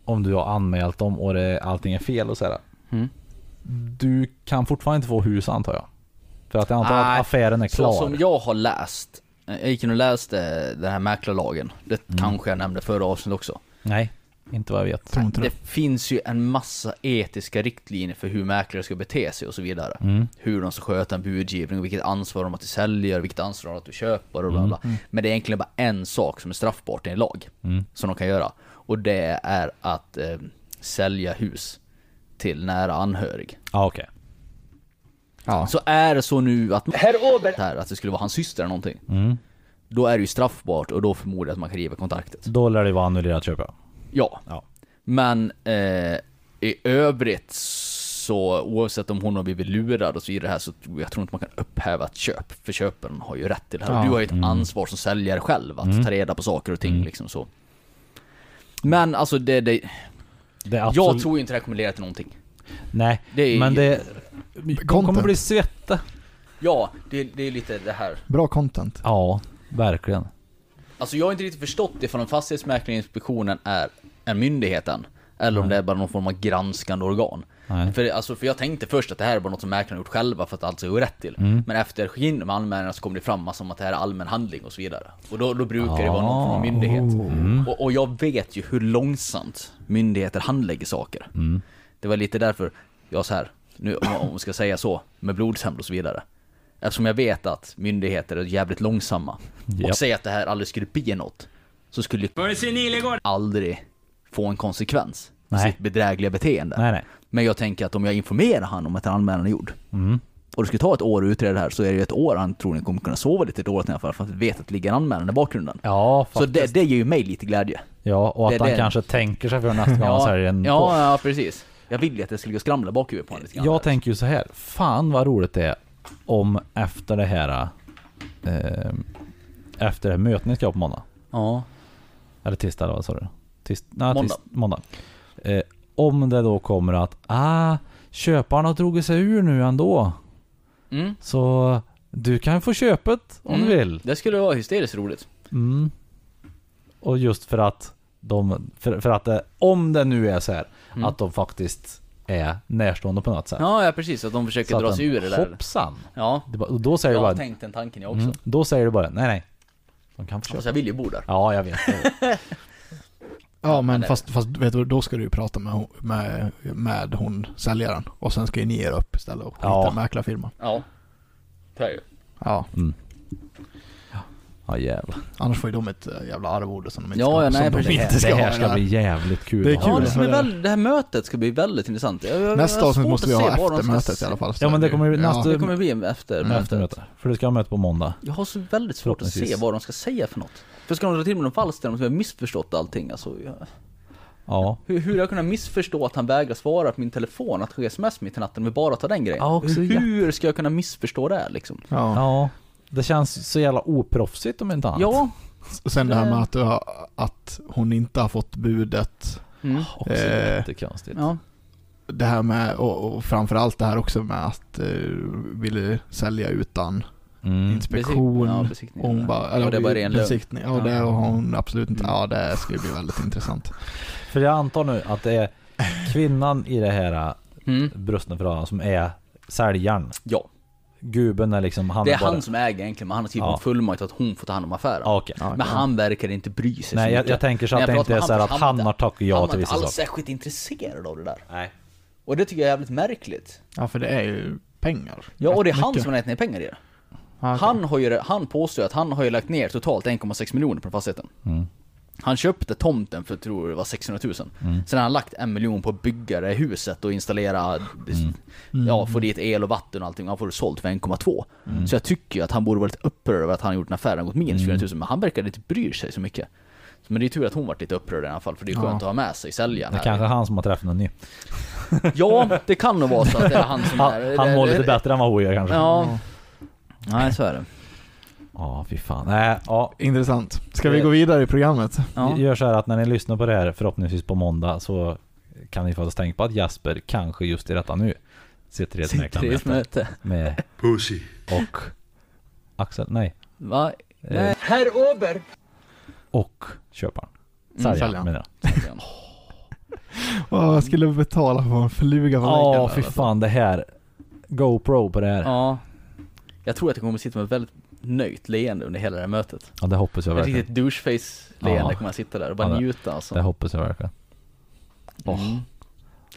om du har anmält dem och det, allting är fel och sådär. Mm. Du kan fortfarande inte få hus antar jag? För att jag antar Nej, att affären är klar. Så som jag har läst, jag gick in och läste den här mäklarlagen. Det Mm. kanske jag nämnde förra avsnittet också. Nej, inte vad jag vet. Tror inte Det det. finns ju en massa etiska riktlinjer för hur mäklare ska bete sig och så vidare. Mm. Hur de ska sköta en budgivning, och vilket ansvar de har till säljare, vilket ansvar de har till köpare och bla bla. Mm. Men det är egentligen bara en sak som är straffbart i en lag. Mm. Som de kan göra. Och det är att eh, sälja hus till nära anhörig. Ja okej. Ja. Så är det så nu att Herr Åberg här, att det skulle vara hans syster eller någonting. Mm. Då är det ju straffbart och då förmodar jag att man kan riva kontraktet. Då lär det vara annullerat köp ja. Ja. Ja. Men eh, i övrigt så oavsett om hon har blivit lurad och så vidare här så jag tror inte man kan upphäva ett köp. För köparen har ju rätt till det här. Och Ja. du har ju ett Mm. ansvar som säljare själv att Mm. ta reda på saker och ting Mm. liksom så. Men alltså det, det Det är jag absolut... tror ju inte det här kommer leda till någonting. Nej, Det är, men det... De kommer Content. bli svetta. Ja, det, det är lite det här. Bra content. Ja, verkligen. Alltså jag har inte riktigt förstått ifall en fastighetsmäklarinspektionen är en myndighet än. Eller om det är bara någon form av granskande organ. Nej. För, alltså, för jag tänkte först att det här är bara något som mäklarna gjort själva för att allt ska gå rätt till. Mm. Men efter in med anmälningarna så kom det fram massa om att det här är allmän handling och så vidare. Och då, då brukar det vara någon form av myndighet. Mm. Och, och jag vet ju hur långsamt myndigheter handlägger saker. Mm. Det var lite därför jag så här, nu om man ska säga så, med blodshämnd och så vidare. Eftersom jag vet att myndigheter är jävligt långsamma. Japp. Och säga att det här aldrig skulle bli något. Så skulle det aldrig få en konsekvens. för Nej. Sitt bedrägliga beteende. Nej, nej. Men jag tänker att om jag informerar han om att en anmälan är gjord. Mm. Och det skulle ta ett år att utreda det här så är det ju ett år han troligen kommer kunna sova lite dåligt i alla fall för att vet att det ligger en anmälan i bakgrunden. Ja, Så det, det ger ju mig lite glädje. Ja, och att det- han det- kanske tänker sig för nästa gång han säljer en ja, ja, precis. Jag vill ju att det skulle skramla bakhuvudet på honom lite grann. Jag tänker ju så här. Fan vad roligt det är om efter det här eh, efter det här mötet ni ska ha på måndag. Ja. Eller tisdag eller vad sa du? Tis, nej, Måndag. Tis, måndag. Eh, om det då kommer att ah, köparen har dragit sig ur nu ändå. Mm. Så du kan få köpet om Mm. du vill. Det skulle vara hysteriskt roligt. Mm. Och just för att de, för, för att det, om det nu är så här Mm. att de faktiskt är närstående på något sätt. Ja, ja precis. Att de försöker dra sig ur det där. Hoppsan! Ja. Det bara, och då säger Jag du har bara, tänkt den tanken jag också. mm, då säger du bara nej nej. De kan köpa. Fast jag vill ju bo där. Ja, jag vet. Ja men det- fast, fast vet du, då ska du ju prata med, hon- med, med hon säljaren. Och sen ska ju ni er upp istället och skita Ja. mäklarfirman. Ja. Det är ju. Ja. Mm. Ja jävlar. Annars får ju de ett äh, jävla arvode som de inte Ja, ska, ja, nej, som de precis. inte ska Det ha här i ska här. bli jävligt kul. Det är att kul. ha. Ja, det, som är det- väl, det här mötet ska bli väldigt intressant. Jag, jag, jag Nästa har avsnitt svårt måste vi att se ha de efter ska mötet i alla fall. Ja, men det kommer ju Ja. nästa- Det kommer bli efter Mm, mötet. efter. För det ska ha möte på måndag. Jag har så väldigt svårt att se Förhoppningsvis. vad de ska säga för något. För ska de dra till med någon falskt där de ska ha missförstått allting? Alltså, jag, Ja. hur, hur har jag kunnat missförstå att han vägrar svara på min telefon, att skicka sms mitt i natten, med bara ta den grejen? Ja, också hur ska jag kunna missförstå det liksom? Ja. Ja. Det känns så jävla oproffsigt om inte annat. Ja. Och sen det här med att, du har, att hon inte har fått budet. Mm. Också Eh, jättekonstigt. Ja. Det här med, och, och framförallt det här också med att uh, ville sälja utan Mm. inspektion. Ja, besiktning. och hon bara, eller Ja, det är bara ren besiktning. Ja, Ja. det har hon absolut inte. Mm. Ja, det ska ju bli väldigt intressant. För jag antar nu att det är kvinnan i det här Mm. brösten förhållandet som är säljaren. Ja. Gubben är liksom, han Det är bara... han som äger egentligen, men han har skrivit Ja. en fullmakt att hon får ta hand om affären. Ja, Men ja. han verkar inte bry sig Nej, så jag, jag tänker så att det inte är med så här han, att han han har tackat ja han till var vissa inte alls saker. särskilt intresserad av det där. Nej. Och det tycker jag är jävligt märkligt. Ja, för det är ju pengar. Ja, och det är han mycket. som har lagt ner pengar i det. Han, har ju, han påstår att han har ju lagt ner totalt 1,6 miljoner på fastigheten. Mm. Han köpte tomten för, tror det var 600 000. Mm. Sen har han lagt en miljon på att bygga det huset och installera, Mm. ja, få dit el och vatten och allting. Han får det sålt för 1,2. Mm. Så jag tycker ju att han borde vara lite upprörd över att han gjort en affär och gått minus 400 000. Men han verkar inte bry sig så mycket. Men det är tur att hon varit lite upprörd i alla fall, för det är Ja. skönt att ha med sig säljaren Det är kanske han som har träffat någon ny. Ja, det kan nog vara så att det är han som Han, är... han mår lite bättre än vad hon gör kanske. Ja. Nej, så är det. Ja, fy fan. Nej, ja. Intressant. Ska vi gå vidare i programmet? Ja. Gör så här att när ni lyssnar på det här förhoppningsvis på måndag så kan ni faktiskt tänka på att Jasper kanske just i detta nu sitter i ett mäklarmöte möte. med Pussy. och Axel, nej, Va? eh, Herr Ober! och köparen. Mm, Säljaren säljaren. menar jag. Åh, jag skulle betala för en fluga på. Ja, fy fan det här. GoPro på det här. Ja. Jag tror att jag kommer sitta med väldigt nöjt leende under hela det här mötet. Ja, det hoppas jag Ett verkligen. riktigt doucheface-leende Ja. kommer jag sitta där och bara Ja, det- njuta alltså. Det hoppas jag verkligen. Mm.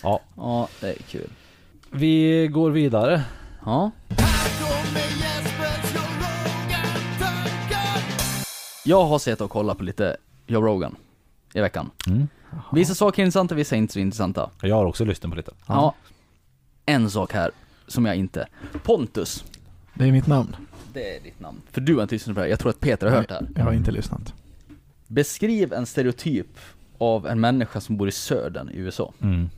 Ja. Ja, det är kul. Vi går vidare. Ja. Jag har sett och kollat på lite Joe Rogan i veckan. Mm. Vissa saker är intressanta, vissa är inte så intressanta. Jag har också lyssnat på lite. Ja. En sak här som jag inte... Pontus. Det är mitt namn. Det är ditt namn. För du har inte lyssnat på det här. Jag tror att Peter har hört det här. Jag har inte lyssnat. Beskriv en stereotyp av en människa som bor i södern i USA. Mm.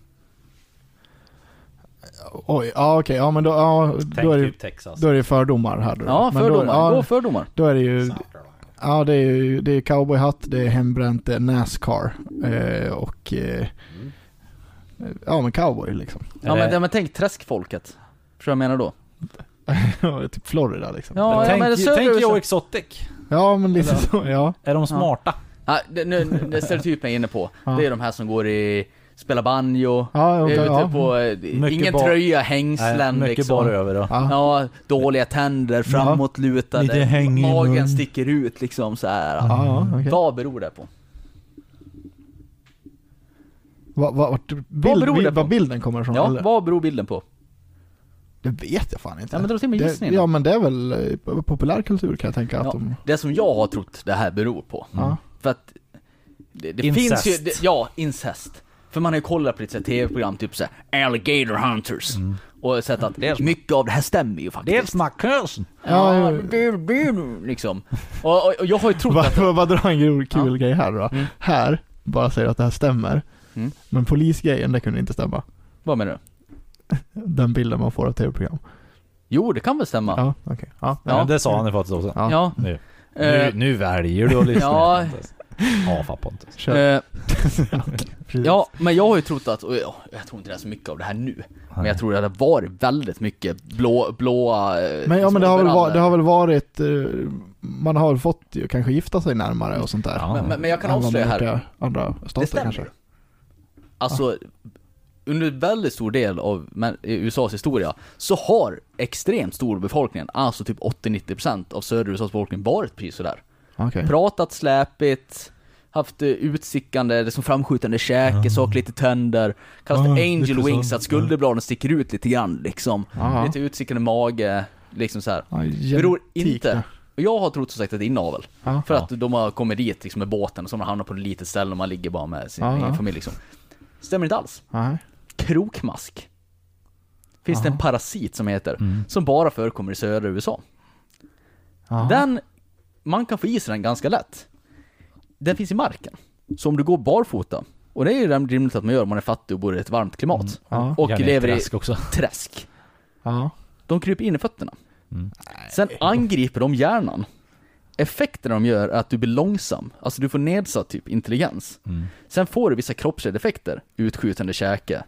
Oj, ja okej, ja men då, ja, då, är det, typ Texas. då är det fördomar här då. Ja, Men fördomar. Då, ja, Gå fördomar. då är det ju, ja det är ju, det är cowboyhatt, det är hembränt, det är Nascar eh, och eh, Ja men cowboy liksom. Ja men, ja, men tänk träskfolket. Förstår du vad jag menar då? typ Florida liksom. Ja, ja tänk men det tänk. Joe Exotic. Ja men lite Eller- så, ja. Är de smarta? Ja, det, nu, det stereotypen jag är inne på, Ja. det är de här som går i, spelar banjo, Ja, ute ja. på, eh, Mycket ingen bar- tröja, Nej, hängslen mycket liksom. bara över då. Ja. Ja, dåliga tänder, framåtlutade, i magen sticker ut liksom så här. Ja, ja, okej. Vad beror det på? Vad, vad, vart bild, beror det bild, på? vad bilden kommer ifrån? Ja, eller? vad beror bilden på? Det vet jag fan inte. Ja men dra till med det, gissningen. ja men det är väl eh, populärkultur kan jag tänka att Ja, de... Det som jag har trott det här beror på. Ja. För att det, det Incest. finns ju, det, ja, incest. För man har ju kollat på lite tv-program, typ såhär Alligator Hunters. Och sett att mycket av det här stämmer ju faktiskt. my cousin. Ja, Ja, det, det, liksom. Och, och, och jag har ju trott Vad att... va, vad drar en kul Ja. grej här då? Mm. Här, bara säger att det här stämmer. Mm. Men polisgrejen, det kunde inte stämma. Vad menar du? Den bilden man får av tv-program. Jo, det kan väl stämma. Ja, okej. Ja. Ja. Men det sa han ju faktiskt också. Ja. Ja. Nu. Eh, Nu, nu väljer du att lyssna. Ja. Pontus. Ja, fan Pontus. Kör. eh, Precis. ja, men jag har ju trott att, och jag, jag tror inte det är så mycket av det här nu. Men jag tror att det har varit väldigt mycket blå, blåa... eh, Men ja men det har varit, det har väl varit, man har väl fått ju kanske gifta sig närmare och sånt där. Ja. Men, men, men jag kan avslöja här. Andra Det stater stämmer. kanske. Alltså, under väldigt stor del av USAs historia så har extremt stor befolkningen, alltså typ 80-90% av södra USAs befolkning varit precis sådär. Okej. Pratat släpigt, haft eh, utstickande, det som framskjutande käke, sakligt i tänder. Kallas för Ah, angel lite så. wings, att skulderbladen sticker ut lite grann liksom. Ja. Lite utstickande mage, liksom så här. Ja, Beror genetik, inte. Jag har trott som sagt att det är inavel. Ja. För att de har kommit dit liksom med båten och så har man hamnat på ett litet ställe och man ligger bara med sin Ja, egen ja. familj liksom. Stämmer inte alls. Nej. Krokmask. Finns det en parasit som heter, som bara förekommer i södra USA. Ja. Den, man kan få i sig den ganska lätt. Den finns i marken. Så om du går barfota, och det är ju rimligt att man gör om man är fattig och bor i ett varmt klimat. Ja. Och Gärna lever i träsk också. träsk. De kryper in i fötterna. Mm. Sen angriper de hjärnan. Effekterna de gör är att du blir långsam, alltså du får nedsatt typ intelligens. Mm. Sen får du vissa kroppsliga defekter, utskjutande käke,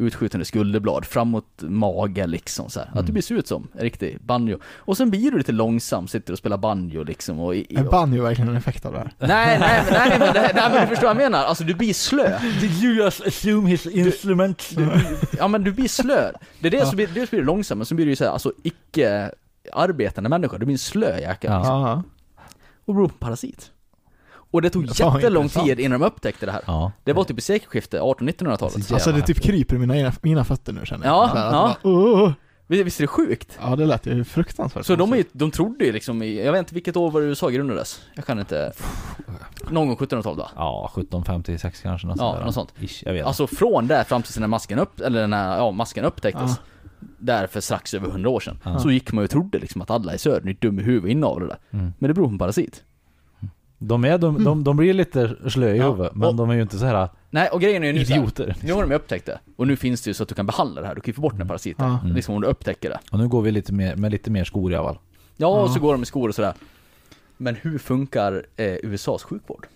utskjutande skulderblad, framåt mage liksom så här. Att du blir ser ut som en riktig banjo. Och sen blir du lite långsam, sitter och spelar banjo liksom och... i- Är banjo verkligen en effekt av det här? Nej, nej, men, nej, men, nej men du förstår vad jag menar, alltså du blir slö. The US assume his instrument. Ja men du blir slö. Det är det som blir, dels blir du långsam, men så blir du ju såhär, alltså icke arbetande människa, du blir en slö jäkel. Ja. Och beror på parasit. Och det tog jättelång tid innan de upptäckte det här. Ja. Det var typ i sekelskiftet, 1800-1900-talet. Alltså det Jävla typ kryper i mina, mina fötter nu känner jag. Ja, här, ja. Bara. Visst är det sjukt? ja det lät ju fruktansvärt. Så de, är, de trodde ju liksom i, jag vet inte vilket år var det USA grundades? Jag kan inte... Någon gång 1700-talet va? Ja, 1756 kanske något Ja, något sånt. Ish, jag vet Alltså från där fram tills den här masken upp, eller den här, ja, masken upptäcktes. Där för strax över 100 år sedan. Ja. Så gick man ju och trodde liksom att alla i södern är dum i huvudet och innehav det där. Mm. Men det beror på en parasit. De, är, de, de, de blir lite slöa i Ja, huvudet, men och- de är ju inte så här Nej, och grejen är ju nu så här, idioter. Nu har de ju upptäckt det. Och nu finns det ju så att du kan behandla det här. Du kan ju få bort den här parasiten. Ja. Liksom om du upptäcker det. Och nu går vi lite mer, med lite mer skor i alla fall. Ja, och Ja. så går de med skor och sådär. Men hur funkar eh, USAs sjukvård?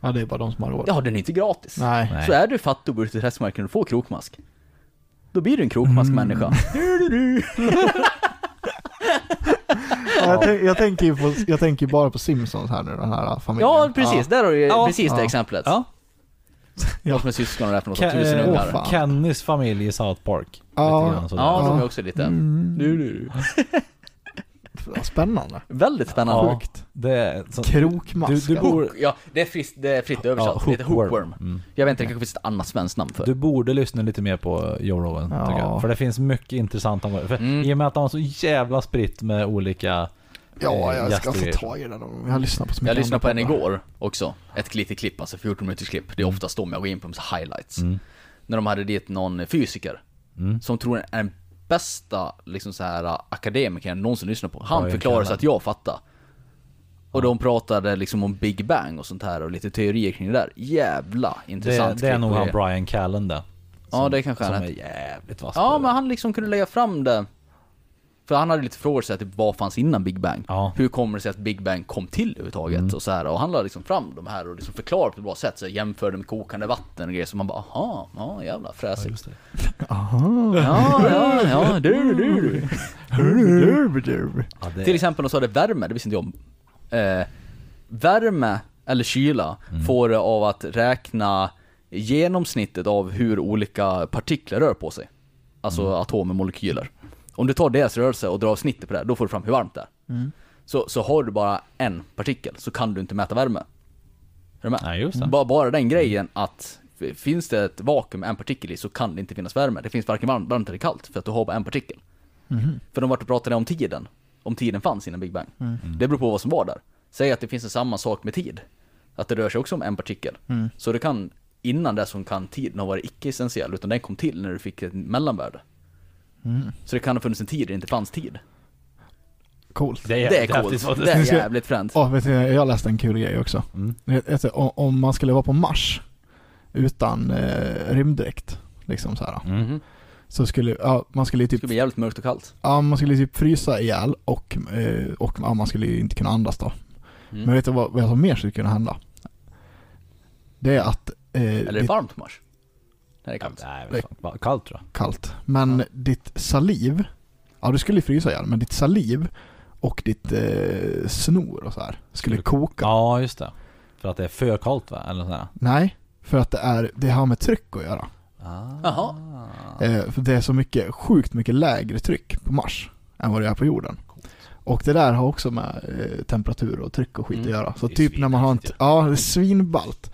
Ja, det är bara de som har råd. Ja, den är inte gratis. Nej. Nej. Så är du fattig och bor ute i träskmarken och får krokmask. Då blir du en krokmaskmänniska. Mm. Ja, jag, tänk, jag, tänker ju på, jag tänker bara på Simpsons här nu, den här familjen. Ja, precis. Där har du ju Ja. precis det Ja. exemplet. Ja. Som är syskon och det är för något tusen eh, ungar. Kennys familj i South Park. Ja. Ja, de är också lite... Mm. Du, du, du. Ja, Spännande. Väldigt spännande. Ja, det är så, Krokmask. Du- du bor- ja, det är fritt, det är fritt ja, översatt. det heter hookworm. Mm. Jag vet inte, det kanske finns ett annat svenskt namn för Du borde lyssna lite mer på Joe Rogan, Ja. tycker jag. För det finns mycket intressant om det. För Mm. I och med att han har så jävla spritt med olika... Ja, eh, jag ska få tag i den. Jag har lyssnat på så mycket Jag lyssnade på en igår också. Ett litet klipp, alltså 14 minuters klipp. Det är oftast de jag går in på med highlights. Mm. När de hade dit någon fysiker. Mm. Som tror är den bästa, liksom så här akademikern jag någonsin lyssnat på. Han förklarade så att jag fattar. Och de pratade liksom om Big Bang och sånt här och lite teorier kring det där. Jävla Det, intressant det är klipp nog han det- Brian Callen det. Ja, det kanske som han är är. jävligt vass Ja, men det. han liksom kunde lägga fram det. För han hade lite frågor så här, typ vad fanns innan Big Bang? Ja. Hur kommer det sig att Big Bang kom till överhuvudtaget? Mm. Och så här, och han la liksom fram de här och liksom förklarade på ett bra sätt, så här, jämförde med kokande vatten och grejer, så man bara aha, ja jävla Ja, fräsigt. just det. Aha. Ja, ja, ja, du, du, du. Ja, det Till exempel de sa det värme, det visste inte jag om. Eh, värme eller kyla Mm. får det av att räkna genomsnittet av hur olika partiklar rör på sig. Alltså Mm. atomer, molekyler. Om du tar deras rörelse och drar av snittet på det, då får du fram hur varmt det är. Mm. Så, så har du bara en partikel så kan du inte mäta värme. Är du med? Nej, just det. Bara, bara den grejen att finns det ett vakuum med en partikel i så kan det inte finnas värme. Det finns varken varmt, varmt eller kallt för att du har bara en partikel. Mhm. För de vart och pratade om tiden. Om tiden fanns innan Big Bang. Mm. Det beror på vad som var där. Säg att det finns en samma sak med tid. Att det rör sig också om en partikel. Mm. Så det kan, innan det som kan tiden ha varit icke-essentiell, utan den kom till när du fick ett mellanvärde. Mm. Så det kan ha funnits en tid där det inte fanns tid. Coolt. Det är, Det är coolt. Det är jävligt fränt. Ja, vet du, jag läste en kul grej också. Mm. Vet- om- man skulle vara på Mars utan eh, rymddräkt, liksom så här. Mm. Mhm. Så skulle, ja, man skulle Det typ, skulle bli jävligt mörkt och kallt. ja, man skulle typ frysa ihjäl och, eh, och ja, man skulle ju inte kunna andas då. Mm. Men vet du vad, vad som mer skulle kunna hända? Det är att, eh, Eller är det varmt på Mars? Nej, det är kallt. Nej, vad fan. Kallt tror jag. kallt, men ditt saliv, ja du skulle ju frysa ihjäl, men ditt saliv och ditt eh, snor och så här skulle Skulle- koka. Ja, just det. För att det är för kallt va? Eller sådär. Nej, för att det, är, det har med tryck att göra. Ah. Jaha. Eh, för det är så mycket, sjukt mycket lägre tryck på Mars än vad det är på jorden. Och det där har också med eh, temperatur och tryck och skit Mm. att göra. Så Det är typ när man har en, svinhäftigt ja det är svinballt.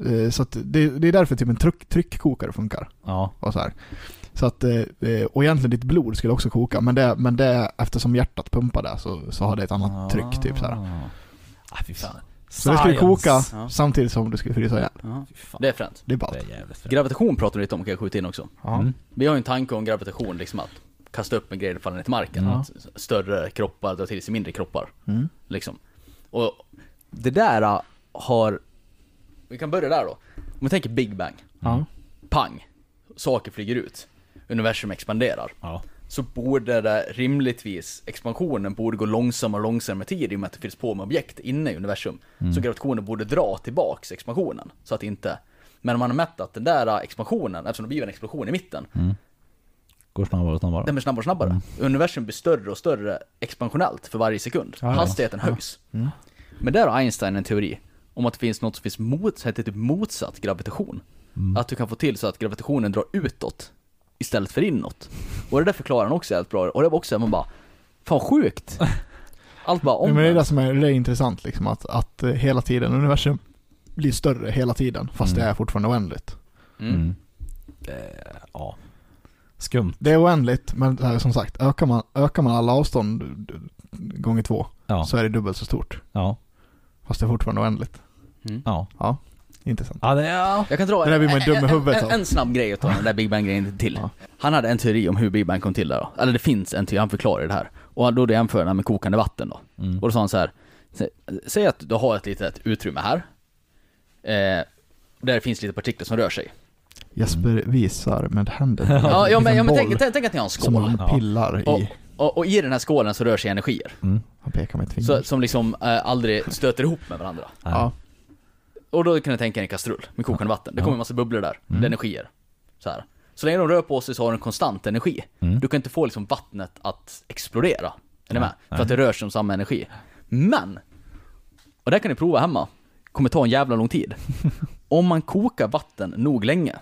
Mm. Så att det, det är därför typ en tryck, tryckkokare funkar. Ja. Och så här. Så att, eh, eh, och egentligen ditt blod skulle också koka, men det, men det eftersom hjärtat pumpar det så, så har det ett annat tryck typ så här. Ah, fy fan. Så det skulle koka Ja. samtidigt som du skulle frysa ihjäl. Ja. Det är fränt. Det är ballt. Gravitation pratar vi lite om, kan jag skjuta in också. Mm. Vi har ju en tanke om gravitation, liksom att kasta upp en grej och falla ner till marken. Ja. Att större kroppar drar till sig mindre kroppar. Mm. Liksom. Och det där äh, har... Vi kan börja där då. Om vi tänker Big Bang. Ja. Pang. Saker flyger ut. Universum expanderar. Ja. Så borde det rimligtvis, expansionen borde gå långsammare och långsammare med tid i och med att det fylls på med objekt inne i universum. Så gravitationen borde dra tillbaks expansionen. Så att inte... Men om man har mätt att den där expansionen, eftersom det blir en explosion i mitten, Går snabbare och snabbare. den blir snabbare och snabbare. Universum blir större och större expansionellt för varje sekund. Ja, ja. Hastigheten höjs. Men där har Einstein en teori om att det finns något som finns mot, heter typ motsatt gravitation. Att du kan få till så att gravitationen drar utåt istället för inåt. Och det där förklarar han också jävligt bra. Och det var också, man bara, fan sjukt. Allt bara Ja, men det är det som är, det är intressant liksom att, att eh, hela tiden universum blir större hela tiden fast Mm. det är fortfarande oändligt. Mm. Mm. Eh, ja. Skumt. Det är oändligt men här, som sagt ökar man, ökar man alla avstånd d- gånger två Ja. så är det dubbelt så stort. Ja. Fast det är fortfarande oändligt. Mm. Ja. Intressant. Ja, det är... Jag kan dra Det där blir man en, dum i huvudet en, en, en snabb grej att ta den där Big Bang-grejen till. Ja. Han hade en teori om hur Big Bang kom till där då. Eller det finns en teori, han förklarar det här. Och då jämför han med kokande vatten då. Mm. Och då sa han så här. Sä- Säg att du har ett litet utrymme här. Eh, där det finns lite partiklar som rör sig. Jesper visar med händerna. Ja, ja men, ja, men tänk, tänk, tänk att ni har en Som skål. han Ja. pillar Och, i. och, och i den här skålen så rör sig energier. Mm. Han pekar med ett finger. Så, som liksom eh, aldrig stöter ihop med varandra. ja. Och då kan du tänka en kastrull med kokande vatten. Det kommer en massa bubblor där, är energier. Så, här. så länge de rör på sig så har de en konstant energi. Mm. Du kan inte få liksom vattnet att explodera. Är ni med? För att det rör sig om samma energi. Men! Och det kan ni prova hemma. Kommer ta en jävla lång tid. Om man kokar vatten nog länge,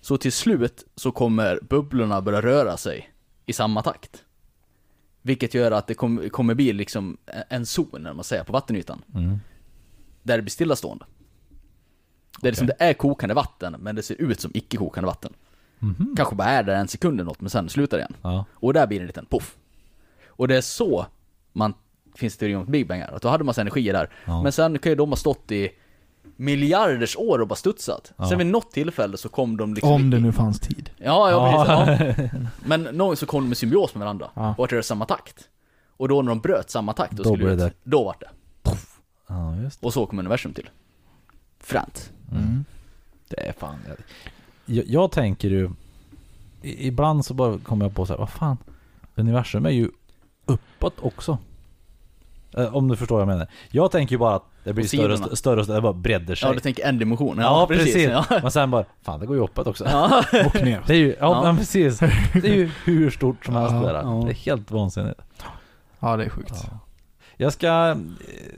så till slut så kommer bubblorna börja röra sig i samma takt. Vilket gör att det kom, kommer bli liksom en zon, när man säger, på vattenytan. Mm. Där det blir stillastående. Det, som det är kokande vatten, men det ser ut som icke kokande vatten. Mhm. Kanske bara är där en sekund eller något, men sen slutar det igen. Ja. Och där blir det en liten poff. Och det är så man, finns teorin om Big Bang är, att då hade man massa energi där. Ja. Men sen kan ju de ha stått i miljarders år och bara studsat. Ja. Sen vid något tillfälle så kom de liksom Om det nu fanns tid. Ja, ja, precis. Ja. Men någon så kom de i symbios med varandra. Ja. Och att det är samma takt. Och då när de bröt samma takt Då skulle blev det- då vart det. ja, just det. Och så kom universum till. Fränt. Mm. Det är fan... Jag, jag tänker ju... i- Ibland så bara kommer jag på så här, vad fan? Universum är ju uppåt också. Eh, Om du förstår vad jag menar. Jag tänker ju bara att det blir större och större, större och större, det bara bredder sig. Ja, du tänker en dimension. Ja, precis. Ja. Men sen bara, fan det går ju uppåt också. Ja. Och ner. Det är ju, ja, Ja. Precis. Det är ju hur stort som helst Ja, det där. ja. Det är helt vansinnigt. Ja, det är sjukt. Ja. Jag ska,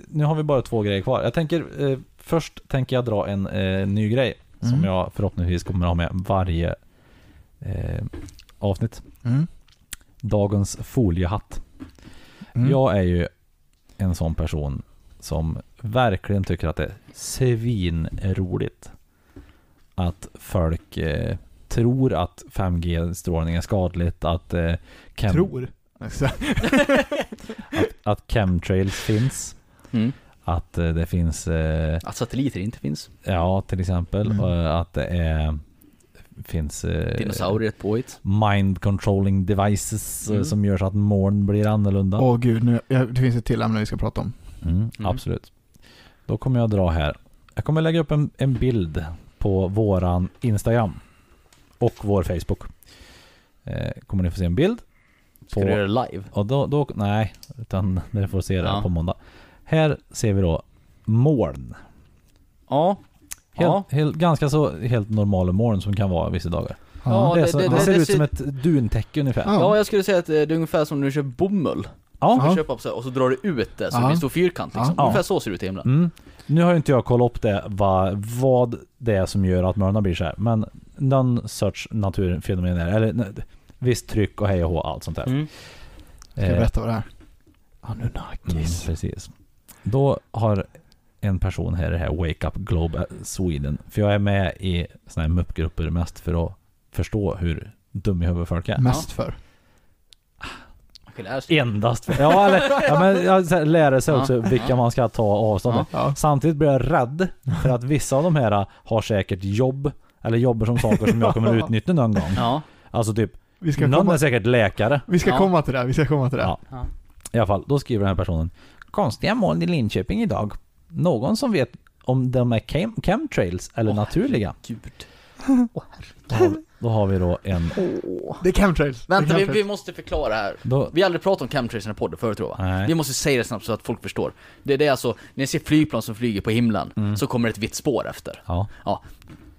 nu har vi bara två grejer kvar. Jag tänker, eh, först tänker jag dra en eh, ny grej som Mm. jag förhoppningsvis kommer ha med varje eh, avsnitt. Mm. Dagens foliehatt. Mm. Jag är ju en sån person som verkligen tycker att det är svinroligt att folk eh, tror att 5G-strålning är skadligt, att, eh, chem- Tror. Alltså, att chemtrails finns, Mm. Att eh, det finns eh, Att satelliter inte finns. Ja, till exempel. Mm. Och att det är, finns eh, Dinosaurier ett påhitt. mind controlling devices eh, Mm. som gör så att moln blir annorlunda. Åh gud, nu, det finns ett till ämne vi ska prata om. Mm, Mm. Absolut. Då kommer jag dra här. Jag kommer lägga upp en, en bild på våran Instagram och vår Facebook. Eh, kommer ni få se en bild. Ska på, du göra det live? och då, då, nej, utan ni får se det Ja. på måndag. Här ser vi då moln. Ja. Helt, Ja. helt, ganska så helt normala moln som kan vara vissa dagar. Ja, det, är det- så, det- det, det- ser det ut som ett duntäcke ungefär. Ja. Ja. Ja, jag skulle säga att eh, det är ungefär som när du köper bomull. Du Ja. köper upp så här, och så drar du ut det så Ja. det blir en stor fyrkant liksom. Ja. Ungefär så ser det ut i himlen. Mm. Nu har ju inte jag kollat upp det, vad, vad det är som gör att molnen blir så här. Men någon sorts naturfenomen är. Eller visst tryck och hej och hå, allt sånt där. Mm. Ska jag Eh, berätta vad det är? mm, Anunnakis. precis. Då har en person här i det här Wake Up Globe Sweden. För jag är med i såna här muppgrupper mest för att förstå hur dum i huvudet folk är. Mest för. Endast för, ja, eller, ja men jag lära sig Ja. också vilka man ska ta avstånd Ja. Samtidigt blir jag rädd för att vissa av de här har säkert jobb eller jobbar som saker som jag kommer utnyttja någon gång. Ja. Alltså typ, Vi ska, någon komma, är säkert läkare. vi ska Ja. komma till det, vi ska komma till det. Ja. Ja. I alla fall, då skriver den här personen Konstiga moln i Linköping idag. Någon som vet om de är chem chemtrails eller naturliga? Gud. Då har, vi, då har vi då en... Det är chemtrails. Vänta, vi, vi måste förklara här. Då, Vi har aldrig pratat om chemtrails i den här podden förut tror jag. Nej. Vi måste säga det snabbt så att folk förstår. Det, det är alltså, när ni ser flygplan som flyger på himlen, Mm. så kommer ett vitt spår efter. ja, Ja.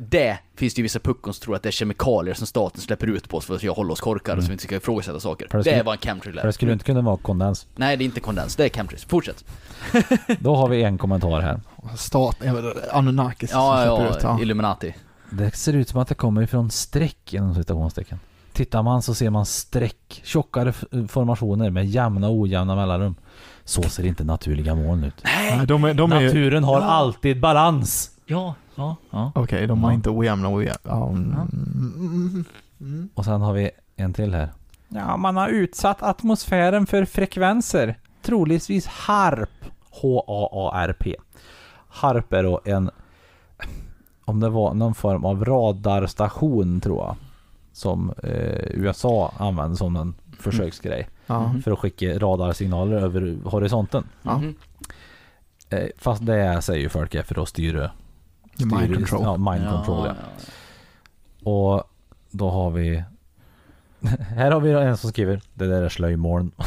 Det finns det ju vissa puckon som tror att det är kemikalier som staten släpper ut på oss för att jag håller oss korkade så vi inte ska ifrågasätta saker. Det Det skulle- är vad en chemtrail för det skulle inte kunna vara kondens. Nej, det är inte kondens, det är chemtrails. Fortsätt. Då har vi en kommentar här. Stat, jag vet, Anunnakis Ja, ja, ut. Ja. Illuminati. Det ser ut som att det kommer ifrån streck inom citationstecken. Tittar man så ser man streck, tjockare formationer med jämna och ojämna mellanrum. Så ser inte naturliga moln ut. Nej, de är, de är ju... Naturen har alltid balans. Ja, ja, ja. Okej, de har Ja. inte ojämna och ojämna. Ja, mm, mm. Och sen har vi en till här. Ja, man har utsatt atmosfären för frekvenser. Troligtvis HARP. H-A-A-R-P. HARP är då en, om det var någon form av radarstation tror jag. Som eh, USA använde som en försöksgrej. Mhm. För att skicka radarsignaler över horisonten. Eh, Fast det säger ju folk är för att styra... Mind control. Ja, mind control ja. ja. Och då har vi... här har vi en som skriver Det där är slöjmoln.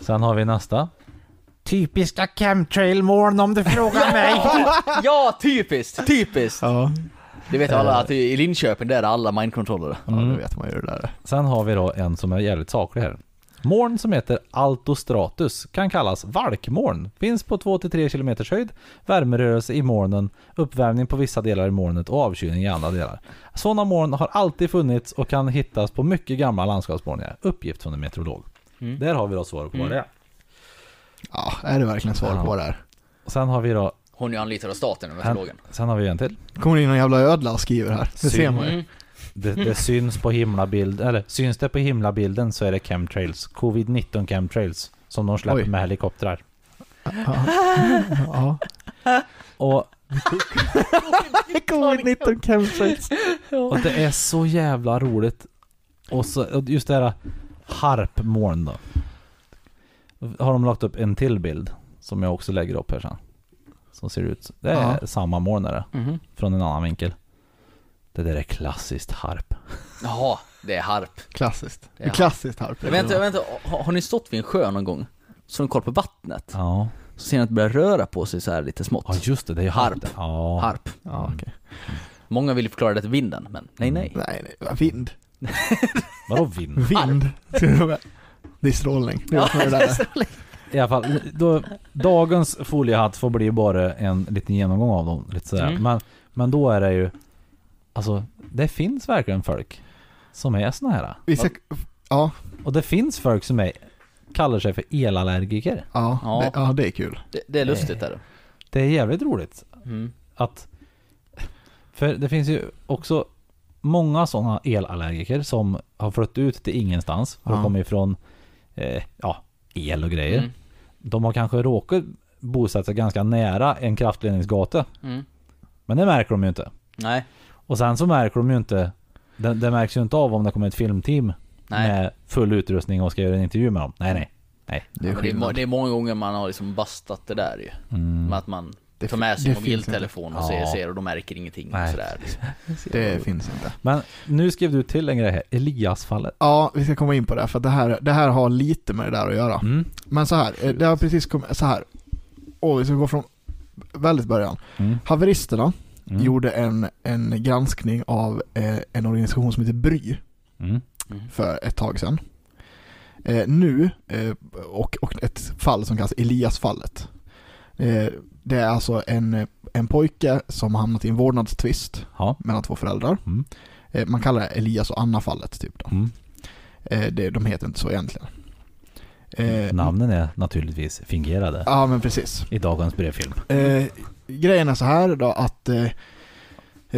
Sen har vi nästa. Typiska chemtrail-moln om du frågar mig. ja, typiskt! Typiskt! Ja, Det vet alla att i Linköping där är alla mindcontrollare. ja det vet man ju det där. Sen har vi då en som är jävligt saklig här. Moln som heter altostratus kan kallas valkmoln. Finns på 2-3 km höjd, värmerörelse i molnen, uppvärmning på vissa delar i molnet och avkylning i andra delar. Sådana moln har alltid funnits och kan hittas på mycket gamla landskapsmålningar. Uppgift från en meteorolog. Mm. Där har vi då svaret på vad det är. Ja, är det verkligen svar Ja. på vad det är? Och sen har vi då, Hon är ju anlitad av staten, den meteorologen. sen har vi en till. Kommer in någon jävla ödla och skriver här. Det ser Syn. man ju. Mm. Det, det syns på himlabild, eller syns det på himlabilden så är det chemtrails. Covid-19 chemtrails. Som de släpper Oj. med helikoptrar. Ja. Och Covid-19 chemtrails. Och det är så jävla roligt. Och, så, och just det här harpmoln då. Har de lagt upp en till bild. Som jag också lägger upp här sen. Som ser ut. Det är Ja. samma moln är det. Mhm. Från en annan vinkel. Det där är klassiskt harp. Jaha, det är harp. Klassiskt. Ja. Klassiskt harp. Jag vänta, vänta, har, har ni stått vid en sjö någon gång? Så har ni koll på vattnet? Ja. Så ser ni att det börjar röra på sig så här lite smått. Ja just det, det är ju Harp. harp. Ja. Harp. Ja, okej. Många vill förklara det till vinden, men nej nej. Nej, nej. Vind. Vadå vind? Vind. Det är strålning. Det är vad det är. I alla fall, då, dagens foliehatt får bli bara en liten genomgång av dem. Lite sådär. Mm. Men, men då är det ju, alltså det finns verkligen folk som är såna här. Vi ska, ja, Och det finns folk som är, kallar sig för elallergiker. ja, Ja. Det, ja, det är kul. Det, det är lustigt är det. Det är jävligt roligt Mm. att, för det finns ju också många sådana elallergiker som har flyttat ut till ingenstans. Och Ja. kommer ifrån, eh, ja, el och grejer. Mm. De har kanske råkat bosätta sig ganska nära en kraftledningsgata. Mm. Men det märker de ju inte. Nej, Och sen så märker de ju inte, det, det märks ju inte av om det kommer ett filmteam nej. med full utrustning och ska göra en intervju med dem. Nej, nej. nej. Det är Ja, det, är, det många gånger man har liksom bastat det där ju. Mm. Med att man Det tar med finns mobiltelefon och ser, Ja. ser och de märker ingenting Nej. och sådär. liksom. Det finns inte. Men nu skrev du till en grej här, Elias-fallet. Ja, vi ska komma in på det, för det här, det här har lite med det där att göra. Mm. Men så här, eh, det har precis kommit, så här. Och vi ska gå från väldigt början. Mm. Haveristerna Mm. gjorde en, en granskning av eh, en organisation som heter Bry Mm. för ett tag sedan. Eh, nu, eh, och, och ett fall som kallas Elias-fallet. Eh, det är alltså en, en pojke som har hamnat i en vårdnadstvist Ja. mellan två föräldrar. Mm. Eh, man kallar det Elias och Anna-fallet typ då. Mm. Eh, det, de heter inte så egentligen. Eh, Namnen är naturligtvis fingerade Ja men precis. i dagens brevfilm. Eh, grejen är så här då att eh,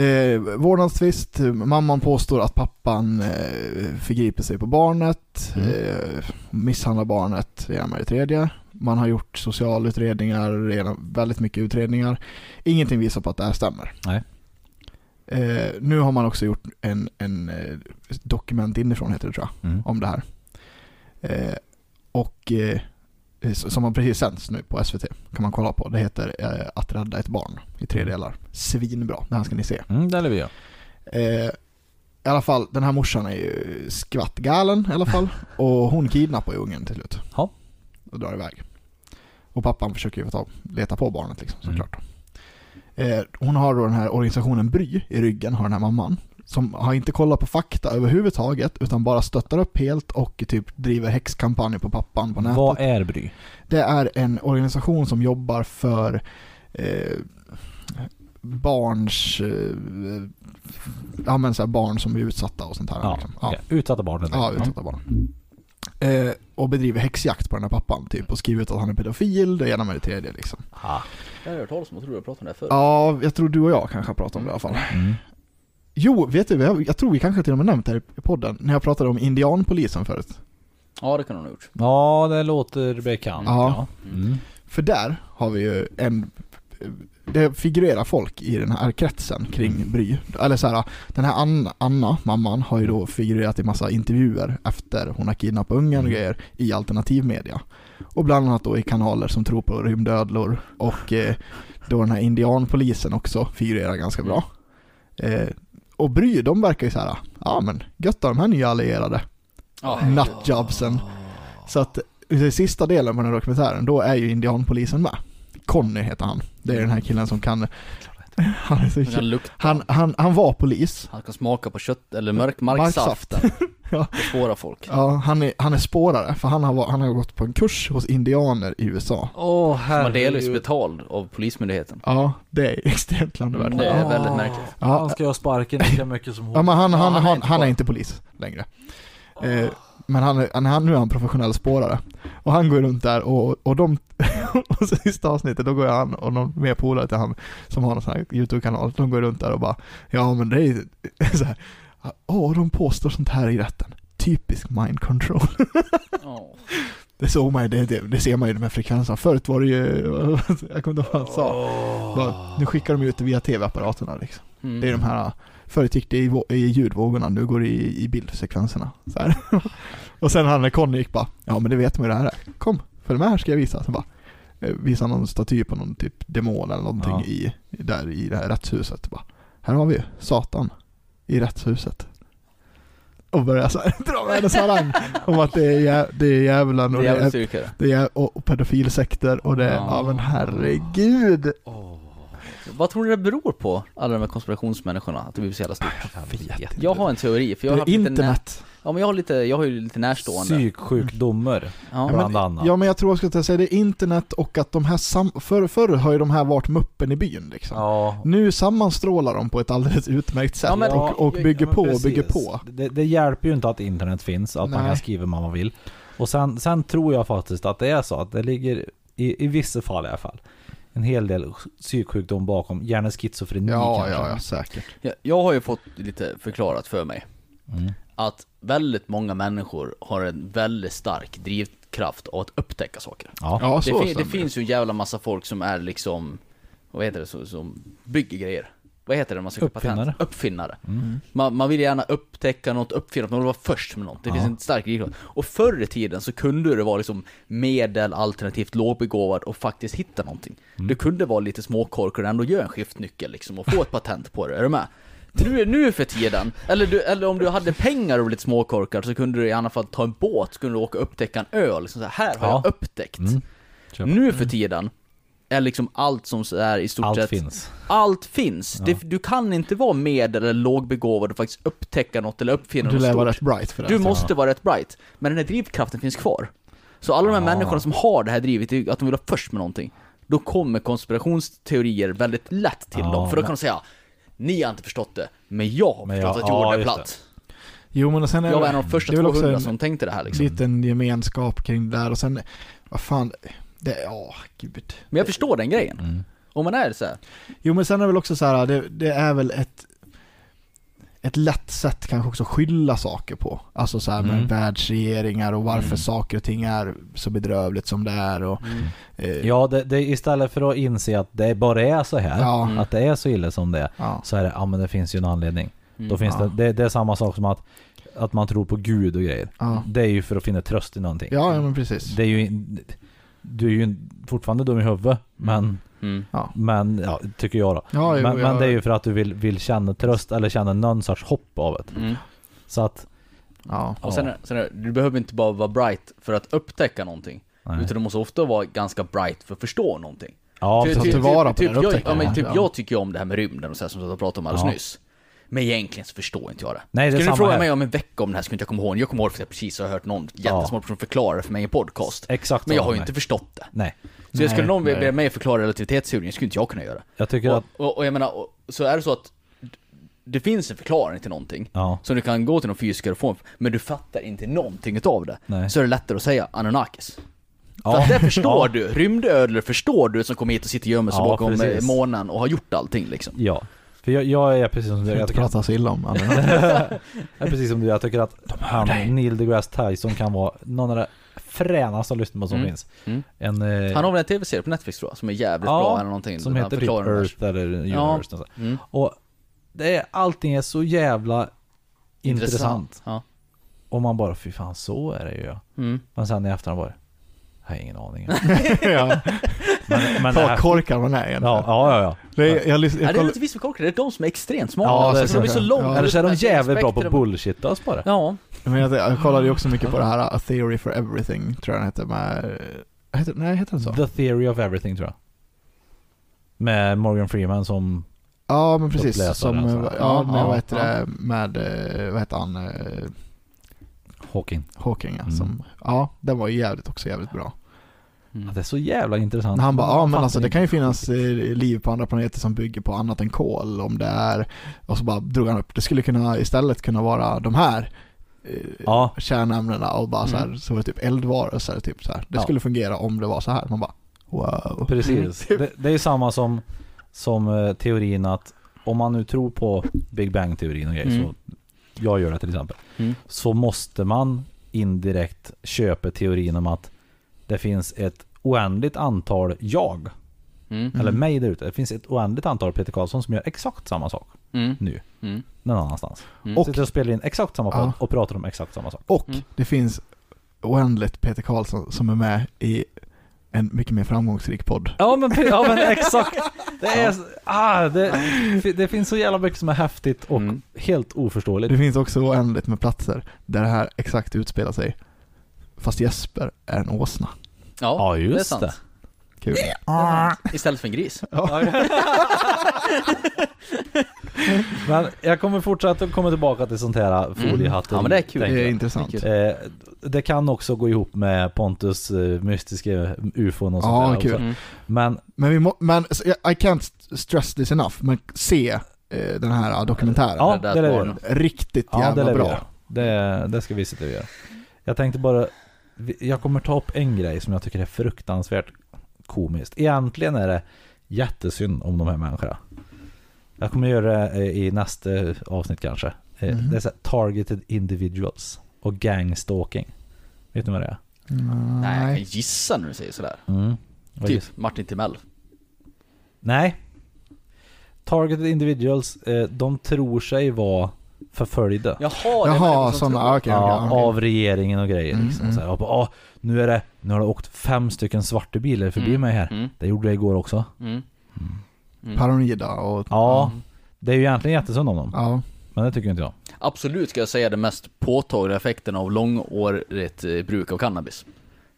eh, vårdnadstvist, mamman påstår att pappan eh, förgriper sig på barnet, Mm. eh, misshandlar barnet, det ena med det tredje. Man har gjort socialutredningar, redan väldigt mycket utredningar. Ingenting visar på att det här stämmer. Nej. Eh, nu har man också gjort en, en eh, dokument inifrån heter det tror jag Mm. om det här. Eh, och som har precis sänds nu på SVT, kan man kolla på. Det heter eh, Att rädda ett barn i tre delar. Svinbra, det här ska ni se. Mm, det lär vi göra. Eh, I alla fall, den här morsan är ju skvattgalen i alla fall. och hon kidnappar ju ungen till slut. Ja. Och drar iväg. Och pappan försöker ju tag, leta på barnet liksom Mm. såklart. Eh, hon har då den här organisationen Bry i ryggen, har den här mamman. Som har inte kollat på fakta överhuvudtaget utan bara stöttar upp helt och typ driver häxkampanjer på pappan på nätet. Vad är Bry? Det är en organisation som jobbar för eh, barns, eh, ja men så här barn som är utsatta och sånt här. Ja, liksom. okej. Utsatta barn. Ja, utsatta barn. Eh, och bedriver häxjakt på den här pappan typ och skriver ut att han är pedofil, det ena med det tredje liksom. Ah. Jag har hört talas om, jag tror jag pratade om det här förut. Ja, jag tror du och jag kanske har pratat om det i alla fall. Mm. Jo, vet du, jag, jag tror vi kanske till och med nämnt det här i podden, när jag pratade om indianpolisen förut. Ja, det kan hon ha gjort. Ja, det låter bekant. Ja. Ja. Mm. För där har vi ju en, det figurerar folk i den här kretsen kring Bry. Eller så här, den här Anna, Anna, mamman, har ju då figurerat i massa intervjuer efter hon har kidnappat ungen och grejer i alternativmedia. Och bland annat då i kanaler som tror på rymdödlor och eh, då den här indianpolisen också figurerar ganska bra. Eh, och Bry, de verkar ju så här, ja men gött de här nya allierade Ja. nutjobsen. Så att i sista delen på den här dokumentären, då är ju indianpolisen med. Conny heter han. Det är den här killen som kan... Han, Han han, han, var polis. Han kan smaka på kött, eller mörk Marksaft. marksaften. Ja. Spåra folk. Ja, han är, han är spårare, för han har, han har gått på en kurs hos indianer i USA. Åh Som man delvis betald av polismyndigheten. Ja, det är extremt klandervärt. Det är väldigt märkligt. Ja. Han ska ha sparken lika mycket som hon. Ja men han, han, Ja, han är han, inte han är inte polis längre. Eh, men han, är, han, han, nu är han professionell spårare. Och han går runt där och, och de, och sista avsnittet då går han och någon mer polare till han som har någon sån här YouTube-kanal, de går runt där och bara Ja men det är så här. Åh, de påstår sånt här i rätten. Typisk mind control. Ja. Det såg man ju, det, det, det ser man ju med frekvenserna. Förut var det ju, jag kommer inte ihåg vad han sa. Bara, nu skickar de ut det via tv-apparaterna liksom. Mm. Det är de här, förut gick det i, i ljudvågorna, nu går det i, i bildsekvenserna. Här. och sen han Conny gick bara, ja men det vet man ju det här är. Kom, följ med här ska jag visa. Så bara, eh, visa någon staty på någon typ demon eller någonting Ja. i, i- där i det här rättshuset. Bara, här har vi Satan i rättshuset. Och börjar så här, dra världens harang om att det är, jä, det är djävulen och Det är det är, det. och pedofilsekter och det är, Ja. ja men herregud. Vad tror du det beror på, alla de här konspirationsmänniskorna, att det blir så jävla stort? Jag vet Jag har en teori, för jag har internet. Ja men jag har lite, jag har ju lite närstående. Psyksjukdomar. Ja. Bland annat. Ja men jag tror jag ska säga det är internet och att de här sam- förr, förr har ju de här varit muppen i byn liksom. Ja. Nu sammanstrålar de på ett alldeles utmärkt sätt Ja, men- och, och bygger ja, på och bygger på. Det, det hjälper ju inte att internet finns, att man Nej. kan skriva vad man vill. Och sen, sen tror jag faktiskt att det är så att det ligger, i, i vissa fall i alla fall, en hel del psyksjukdom bakom, gärna schizofreni Ja, kanske. ja, ja, säkert. Jag, jag har ju fått lite förklarat för mig Mm. att väldigt många människor har en väldigt stark drivkraft av att upptäcka saker. Ja. Ja, Det, så fin- det finns ju en jävla massa folk som är liksom, vad heter det, så, som bygger grejer. Vad heter det man ska Uppfinnare. patent? Uppfinnare. Mm. Man, man vill gärna upptäcka något, uppfinna något, man vill vara först med något. Det Ja. finns en stark drivkraft. Och förr i tiden så kunde det vara liksom medel, alternativt lågbegåvad och faktiskt hitta någonting. Mm. Du kunde vara lite småkorkad och ändå göra en skiftnyckel liksom och få ett patent på det. Är du med? Nu, nu för tiden, eller, du, eller om du hade pengar och var lite småkorkad så kunde du i alla fall ta en båt, så kunde du åka och upptäcka en ö. Liksom så här, här har Ja. jag upptäckt. Mm. Nu för tiden är liksom allt som så är i stort Allt sett finns. allt finns. Det, du kan inte vara medel eller lågbegåvad och faktiskt upptäcka något eller uppfinna Du något lär vara stort. rätt bright för det. Du alltså. måste vara rätt bright. Men den här drivkraften finns kvar. Så alla de här Ja. människorna som har det här drivet, det är att de vill vara först med någonting. Då kommer konspirationsteorier väldigt lätt till Ja, dem. För då men- kan de säga Ni har inte förstått det, men jag har Men förstått jag- att jorden ja, är platt. Jo men sen är Jag var det- en av de första det är väl också 200 en som tänkte det här liksom. liten gemenskap kring det där och sen, vad fan, det, ja gud. Men jag förstår den grejen. Mm. Om man är så här. Jo men sen är det väl också så här, det, det är väl ett ett lätt sätt kanske också att skylla saker på. Alltså så här med Mm. världsregeringar och varför Mm. saker och ting är så bedrövligt som det är och eh, Ja, det, det, istället för att inse att det bara är så här, Ja. Mm. att det är så illa som det är, ja. så är det, ja men det finns ju en anledning. Mm. Då finns Ja. det, det, det är samma sak som att, att man tror på Gud och grejer. Ja. Det är ju för att finna tröst i någonting. ja, ja men precis. Det är ju, du är ju fortfarande dum i huvudet, men, Mm. Ja. men ja, tycker jag då. Ja, jo, men, jag- men det är ju för att du vill, vill känna tröst eller känna någon sorts hopp av det. Mm. Så att, Ja. Och sen, sen är, du behöver inte bara vara bright för att upptäcka någonting. nej. Utan du måste ofta vara ganska bright för att förstå någonting. ja, Ty- ta ty- tillvara på typ, den jag, ja, men typ ja. jag tycker om det här med rymden och så här, som jag pratade om alldeles Ja. nyss. Men egentligen så förstår inte jag det. Nej, det Skulle du fråga här. mig om en vecka om det här skulle inte jag komma ihåg. Jag kommer ihåg för att jag precis har hört någon jättesmart person förklara det för mig i en podcast. Exakt Men jag har ju inte förstått det. Nej. Så jag skulle Nej, någon be nej. mig förklara relativitetsteorin, skulle inte jag kunna göra. Jag tycker Och, att, och, och jag menar, och, så är det så att det finns en förklaring till någonting. ja, Så du kan gå till någon fysiker och få en, men du fattar inte någonting utav det. nej. Så är det lättare att säga Anunnakis. För Ja. att det förstår Ja. du, rymdödlor förstår du som kommer hit och sitter och gömmer sig Ja, bakom eh, precis. månen och har gjort allting liksom. Ja. För jag, jag är precis som du, Jag inte tycker att, så illa om andra. jag är precis som du, jag tycker att han, Neil deGrasse Tyson kan vara någon av de fränaste att lyssna på som Mm. finns. Mm. En, eh, Han har väl en tv-serie på Netflix tror jag, som är jävligt Ja, bra eller någonting. som heter typ. Earth eller Universe. Ja. och så. Mm. Och det är, allting är så jävla intressant. Ja. Och man bara, fy fan så är det ju ja. Mm. Men sen i efterhand bara, jag har ingen aning. ja. Men, men här, korkad man är ja, egentligen. ja, ja, ja. Det är, jag, lys- Ja, jag, det är lite visst för korkade, det är de som är extremt smarta. Ja, det är Alltså, de är så. så långt Ja. Eller så är de jävligt bra på spektrum. bullshit oss bara. Ja. men jag, jag kollade ju också mycket på det här A Theory for Everything, tror jag den heter med... Heter, nej, heter den så? The Theory of Everything tror jag. Med Morgan Freeman som, Ja, men precis. Som, alltså. ja, med, ja, vad heter ja. det, med, vad heter han, eh, Hawking. Hawking ja, Mm. som, ja, den var ju jävligt också jävligt bra. Mm. Ja, det är så jävla intressant. Han bara, ja men alltså det kan ju finnas eh, liv på andra planeter som bygger på annat än kol om det är, och så bara drog han upp, det skulle kunna istället kunna vara de här eh, Ja. kärnämnena och bara så här, Mm. så var det typ eldvarelser typ så här. Det Ja. skulle fungera om det var så här. Man bara, wow. Precis. Det, det är samma som, som eh, teorin att om man nu tror på Big Bang-teorin och grejer, Mm. så jag gör det till exempel, Mm. så måste man indirekt köpa teorin om att det finns ett oändligt antal jag, Mm. eller mig där ute. Det finns ett oändligt antal Peter Karlsson som gör exakt samma sak Mm. nu, Mm. någon annanstans. Mm. Och- Sitter och spelar in exakt samma podd Ja. och pratar om exakt samma sak. Och Mm. det finns oändligt Peter Karlsson som är med i en mycket mer framgångsrik podd. Ja men, ja, men exakt. Det, är, ah, det, det finns så jävla mycket som är häftigt och Mm. helt oförståeligt. Det finns också oändligt med platser där det här exakt utspelar sig. Fast Jesper är en åsna. Ja, Ja, det är just sant. det. Kul. Istället för en gris. Men jag kommer fortsätta komma tillbaka till sånt här foliehatten. Ja, men det är kul. Det är intressant. Det är Eh, det kan också gå ihop med Pontus eh, mystiska ufon och sånt Ja, där kul. Mm. Men Men vi må, men I can't stress this enough, men se eh, den här dokumentären. ja, det det var göra. Riktigt Ja, det jävla lär vi bra. Det, det ska vi sitta och göra. Jag tänkte bara, jag kommer ta upp en grej som jag tycker är fruktansvärt komiskt. Egentligen är det jättesynd om de här människorna. Jag kommer göra det eh, i nästa avsnitt kanske. Mhm. Det är så här, targeted individuals och gangstalking. Vet ni vad det är? Mm, Nej, jag kan gissa när du säger sådär. Mm. Typ Martin Timell. Nej. Targeted individuals, eh, de tror sig vara förföljda. Jaha, det Jaha, människor som sådana, tror- okej, Ja, okej. av regeringen och grejer Mm, liksom. mm. Så här, och bara, "Ah, nu är det, nu har det åkt fem stycken svarta bilar förbi Mm, mig här. Mm. Det gjorde det igår också. Mm. Mm. Paranoida och... Ja, det är ju egentligen jättesynd om dem. Ja. Men det tycker inte jag. Absolut ska jag säga den mest påtagliga effekten av långårigt eh, bruk av cannabis.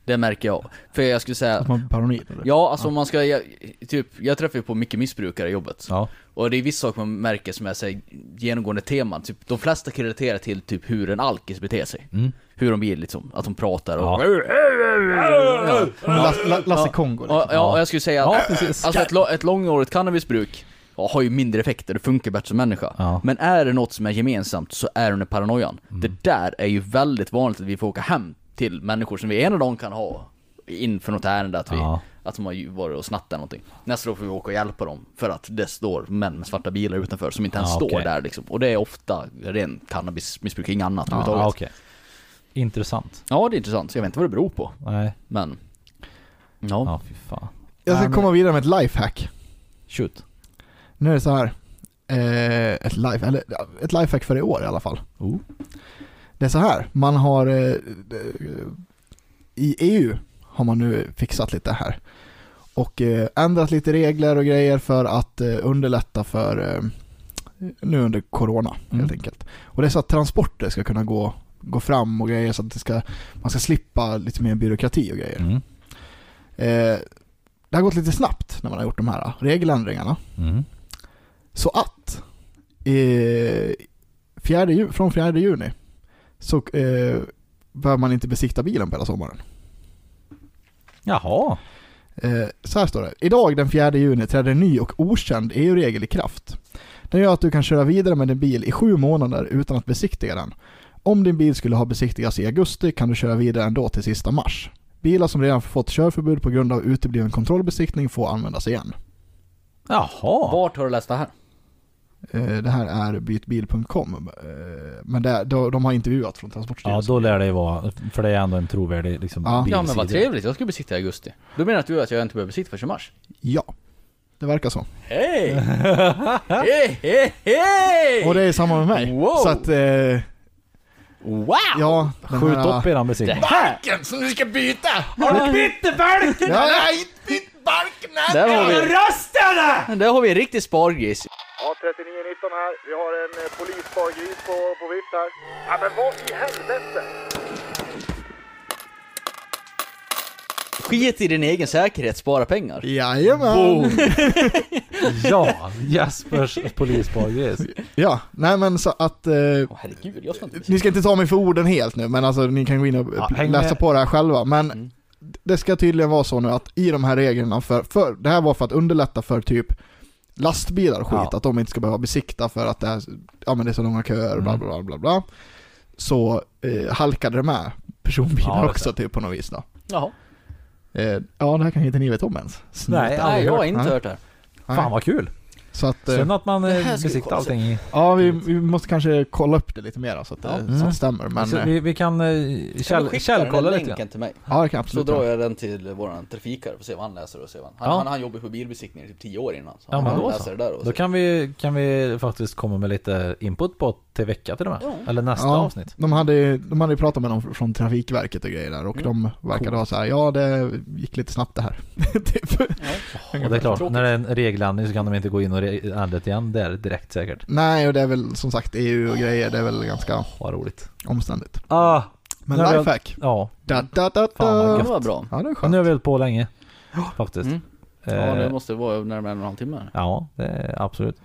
Det märker jag. För jag skulle säga, Att man blir paranoid eller? ja alltså om man ska, jag, typ, jag träffar ju på mycket missbrukare i jobbet. Ja. Och det är vissa saker man märker som är så här, genomgående teman. Typ, de flesta kan relatera till typ hur en alkis beter sig. Mm. Hur de blir liksom, att de pratar och... Ja. Lasse, La- Lasse. Kongo Ja, liksom. ja, och jag skulle säga att alltså ett, ett långårigt cannabisbruk har ju mindre effekter, det funkar bättre som människa. Ja. Men är det något som är gemensamt så är det den paranoian. Mm. Det där är ju väldigt vanligt att vi får åka hem till människor som vi ena dagen kan ha inför något ärende att vi, Ja. att de har varit och snattat någonting. Nästa dag får vi åka och hjälpa dem för att det står män med svarta bilar utanför som inte ens Ja, står okej. där liksom. Och det är ofta ren cannabismissbruk, inget annat Ja, överhuvudtaget. okej. Intressant. Ja, det är intressant. Så jag vet inte vad det beror på, Nej. men... Ja. Ja, fy fan. Jag ska komma vidare med ett lifehack. Shoot. Nu är det så här. Eh, ett, life, eller, ja, ett lifehack för i år i alla fall. Oh. Det är så här, man har eh, i EU har man nu fixat lite här och eh, ändrat lite regler och grejer för att eh, underlätta för nu under corona Mm. helt enkelt. Och det är så att transporter ska kunna gå, gå fram och grejer så att det ska, man ska slippa lite mer byråkrati och grejer. Mm. Eh, det har gått lite snabbt när man har gjort de här regeländringarna. Mm. Så att eh, fjärde, från 4 juni så eh, behöver man inte besikta bilen på hela sommaren. Jaha. Eh, så här står det. Idag den 4 juni träder en ny och okänd EU-regel i kraft. Den gör att du kan köra vidare med din bil i sju månader utan att besiktiga den. Om din bil skulle ha besiktigats i augusti kan du köra vidare ändå till sista mars. Bilar som redan fått körförbud på grund av utebliven kontrollbesiktning får användas igen. Jaha. Vart har du läst det här? Eh, det här är bytbil.com. Eh, men det, de, de har intervjuat från Ja, Transportstyrelsen. då lär det ju vara, för det är ändå en trovärdig liksom, Ja. Ja men vad trevligt, jag ska besikta i augusti. Då menar du att jag inte behöver besikta förrän i mars? Ja, det verkar så. Hej! hej, hej, hej! Och det är samma med mig. Wow. Så att, eh, Wow! ja. Skjut här- upp eran besiktning. här, som du ska byta! Har du bytt balken? Ja, har inte bytt balken där har vi, Röstade! där har vi en riktig spargris. Ja, 3919 här. Vi har en eh, polisspargris på, på vift här. Ja, men vad i helvete! Skit i din egen säkerhet, spara pengar. Jajamän! Ja, Jespers polisspargris. Ja, nej men så att... Eh, Åh herregud, jag ska inte ni ska inte ta mig för orden helt nu, men alltså ni kan gå in och Ja, häng läsa med. på det här själva. Men Mm. det ska tydligen vara så nu att i de här reglerna för, för det här var för att underlätta för typ lastbilar och skit, Ja. att de inte ska behöva besikta för att det är, ja, men det är så långa köer, bla Mm. bla bla bla bla. Så eh, halkade det med personbilar Ja, det också typ på något vis då. Jaha. Eh, ja, det här kan inte ni veta om ens. Snutar. Nej, Nej, jag har inte Nej. hört det. Fan vad kul. Så att, eh, Synd att man eh, besiktar allting i... ja vi, vi måste kanske kolla upp det lite mer så att, det, Ja. så att Mm. det stämmer. Men, så eh, vi, vi kan eh, käll, källkolla lite länken till mig? ja, det kan jag Så absolut drar jag den till våran trafikare och ser vad han läser och ser vad han... Han, Ja. han, han jobbar på bilbesiktning i typ 10 år innan. Så Ja, han men då läser så. det där och Då kan vi, kan vi faktiskt komma med lite input på till vecka till och med. Ja. Eller nästa Ja. avsnitt. De hade, ju- de hade ju pratat med någon från Trafikverket och grejer där och Mm. de verkade Coolt. ha så här, ja det gick lite snabbt det här. typ. Och det är klart, när det är en regeländring så kan de inte gå in och ändra det igen där direkt säkert. Nej, och det är väl som sagt EU och grejer, det är väl ganska Vad roligt. omständigt. Ah, Men lifehack. ja. Da, da, da, Fan, vad da. Ja, gött. det var bra. Ja, det är Och skönt. nu har vi hållit på länge. Faktiskt. Mm. Ja, Eh, det måste vara närmare en och en halv timme. Ja, det är absolut.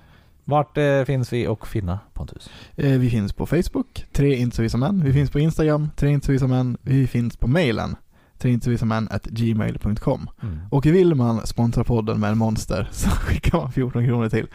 Vart eh, finns vi och finna Pontus? Eh, Vi finns på Facebook, tre inte så visa män. Vi finns på Instagram, tre inte så visa män. Vi finns på mailen, tre inte så visa män at gmail.com. Mm. Och vill man sponsra podden med en monster så skickar man 14 kronor till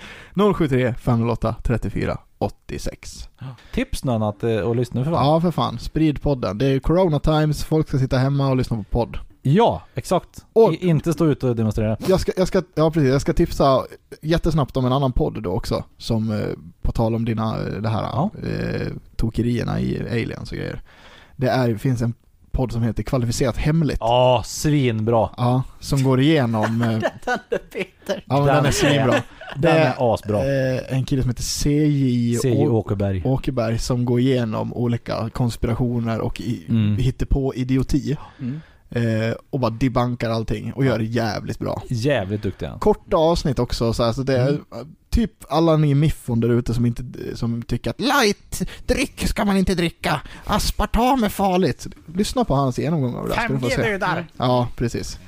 073 508 34 86. Tips någon att eh, och lyssna för fan. Ja, för fan. Sprid podden. Det är corona times, folk ska sitta hemma och lyssna på podd. Ja, exakt. Och- I, inte stå ute och demonstrera. Jag ska, jag ska, ja precis, jag ska tipsa jättesnabbt om en annan podd då också. Som, eh, på tal om dina, eh, det här, Ja. eh, tokerierna i aliens och grejer. Det är, finns en podd som heter Kvalificerat Hemligt. Ja, svinbra. Ja, som går igenom... Eh, Den är Peter. ja, men den är svinbra. Den är asbra. en kille som heter CJ Åkerberg. Åkerberg som går igenom olika konspirationer och Mm. hittar på idioti. Mm. Eh, och bara debankar allting och gör det jävligt bra. Jävligt duktig han. Korta avsnitt också så, här, så det är Mm. typ alla ni miffon där ute som inte som tycker att light dryck ska man inte dricka, aspartam är farligt. Lyssna på hans genomgång av det se. dödar. Ja, precis.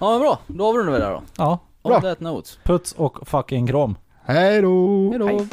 Ja men bra, då avrundar vi där då. Ja. On Bra. that note. Puts och fucking kram. Hej då! Hejdå.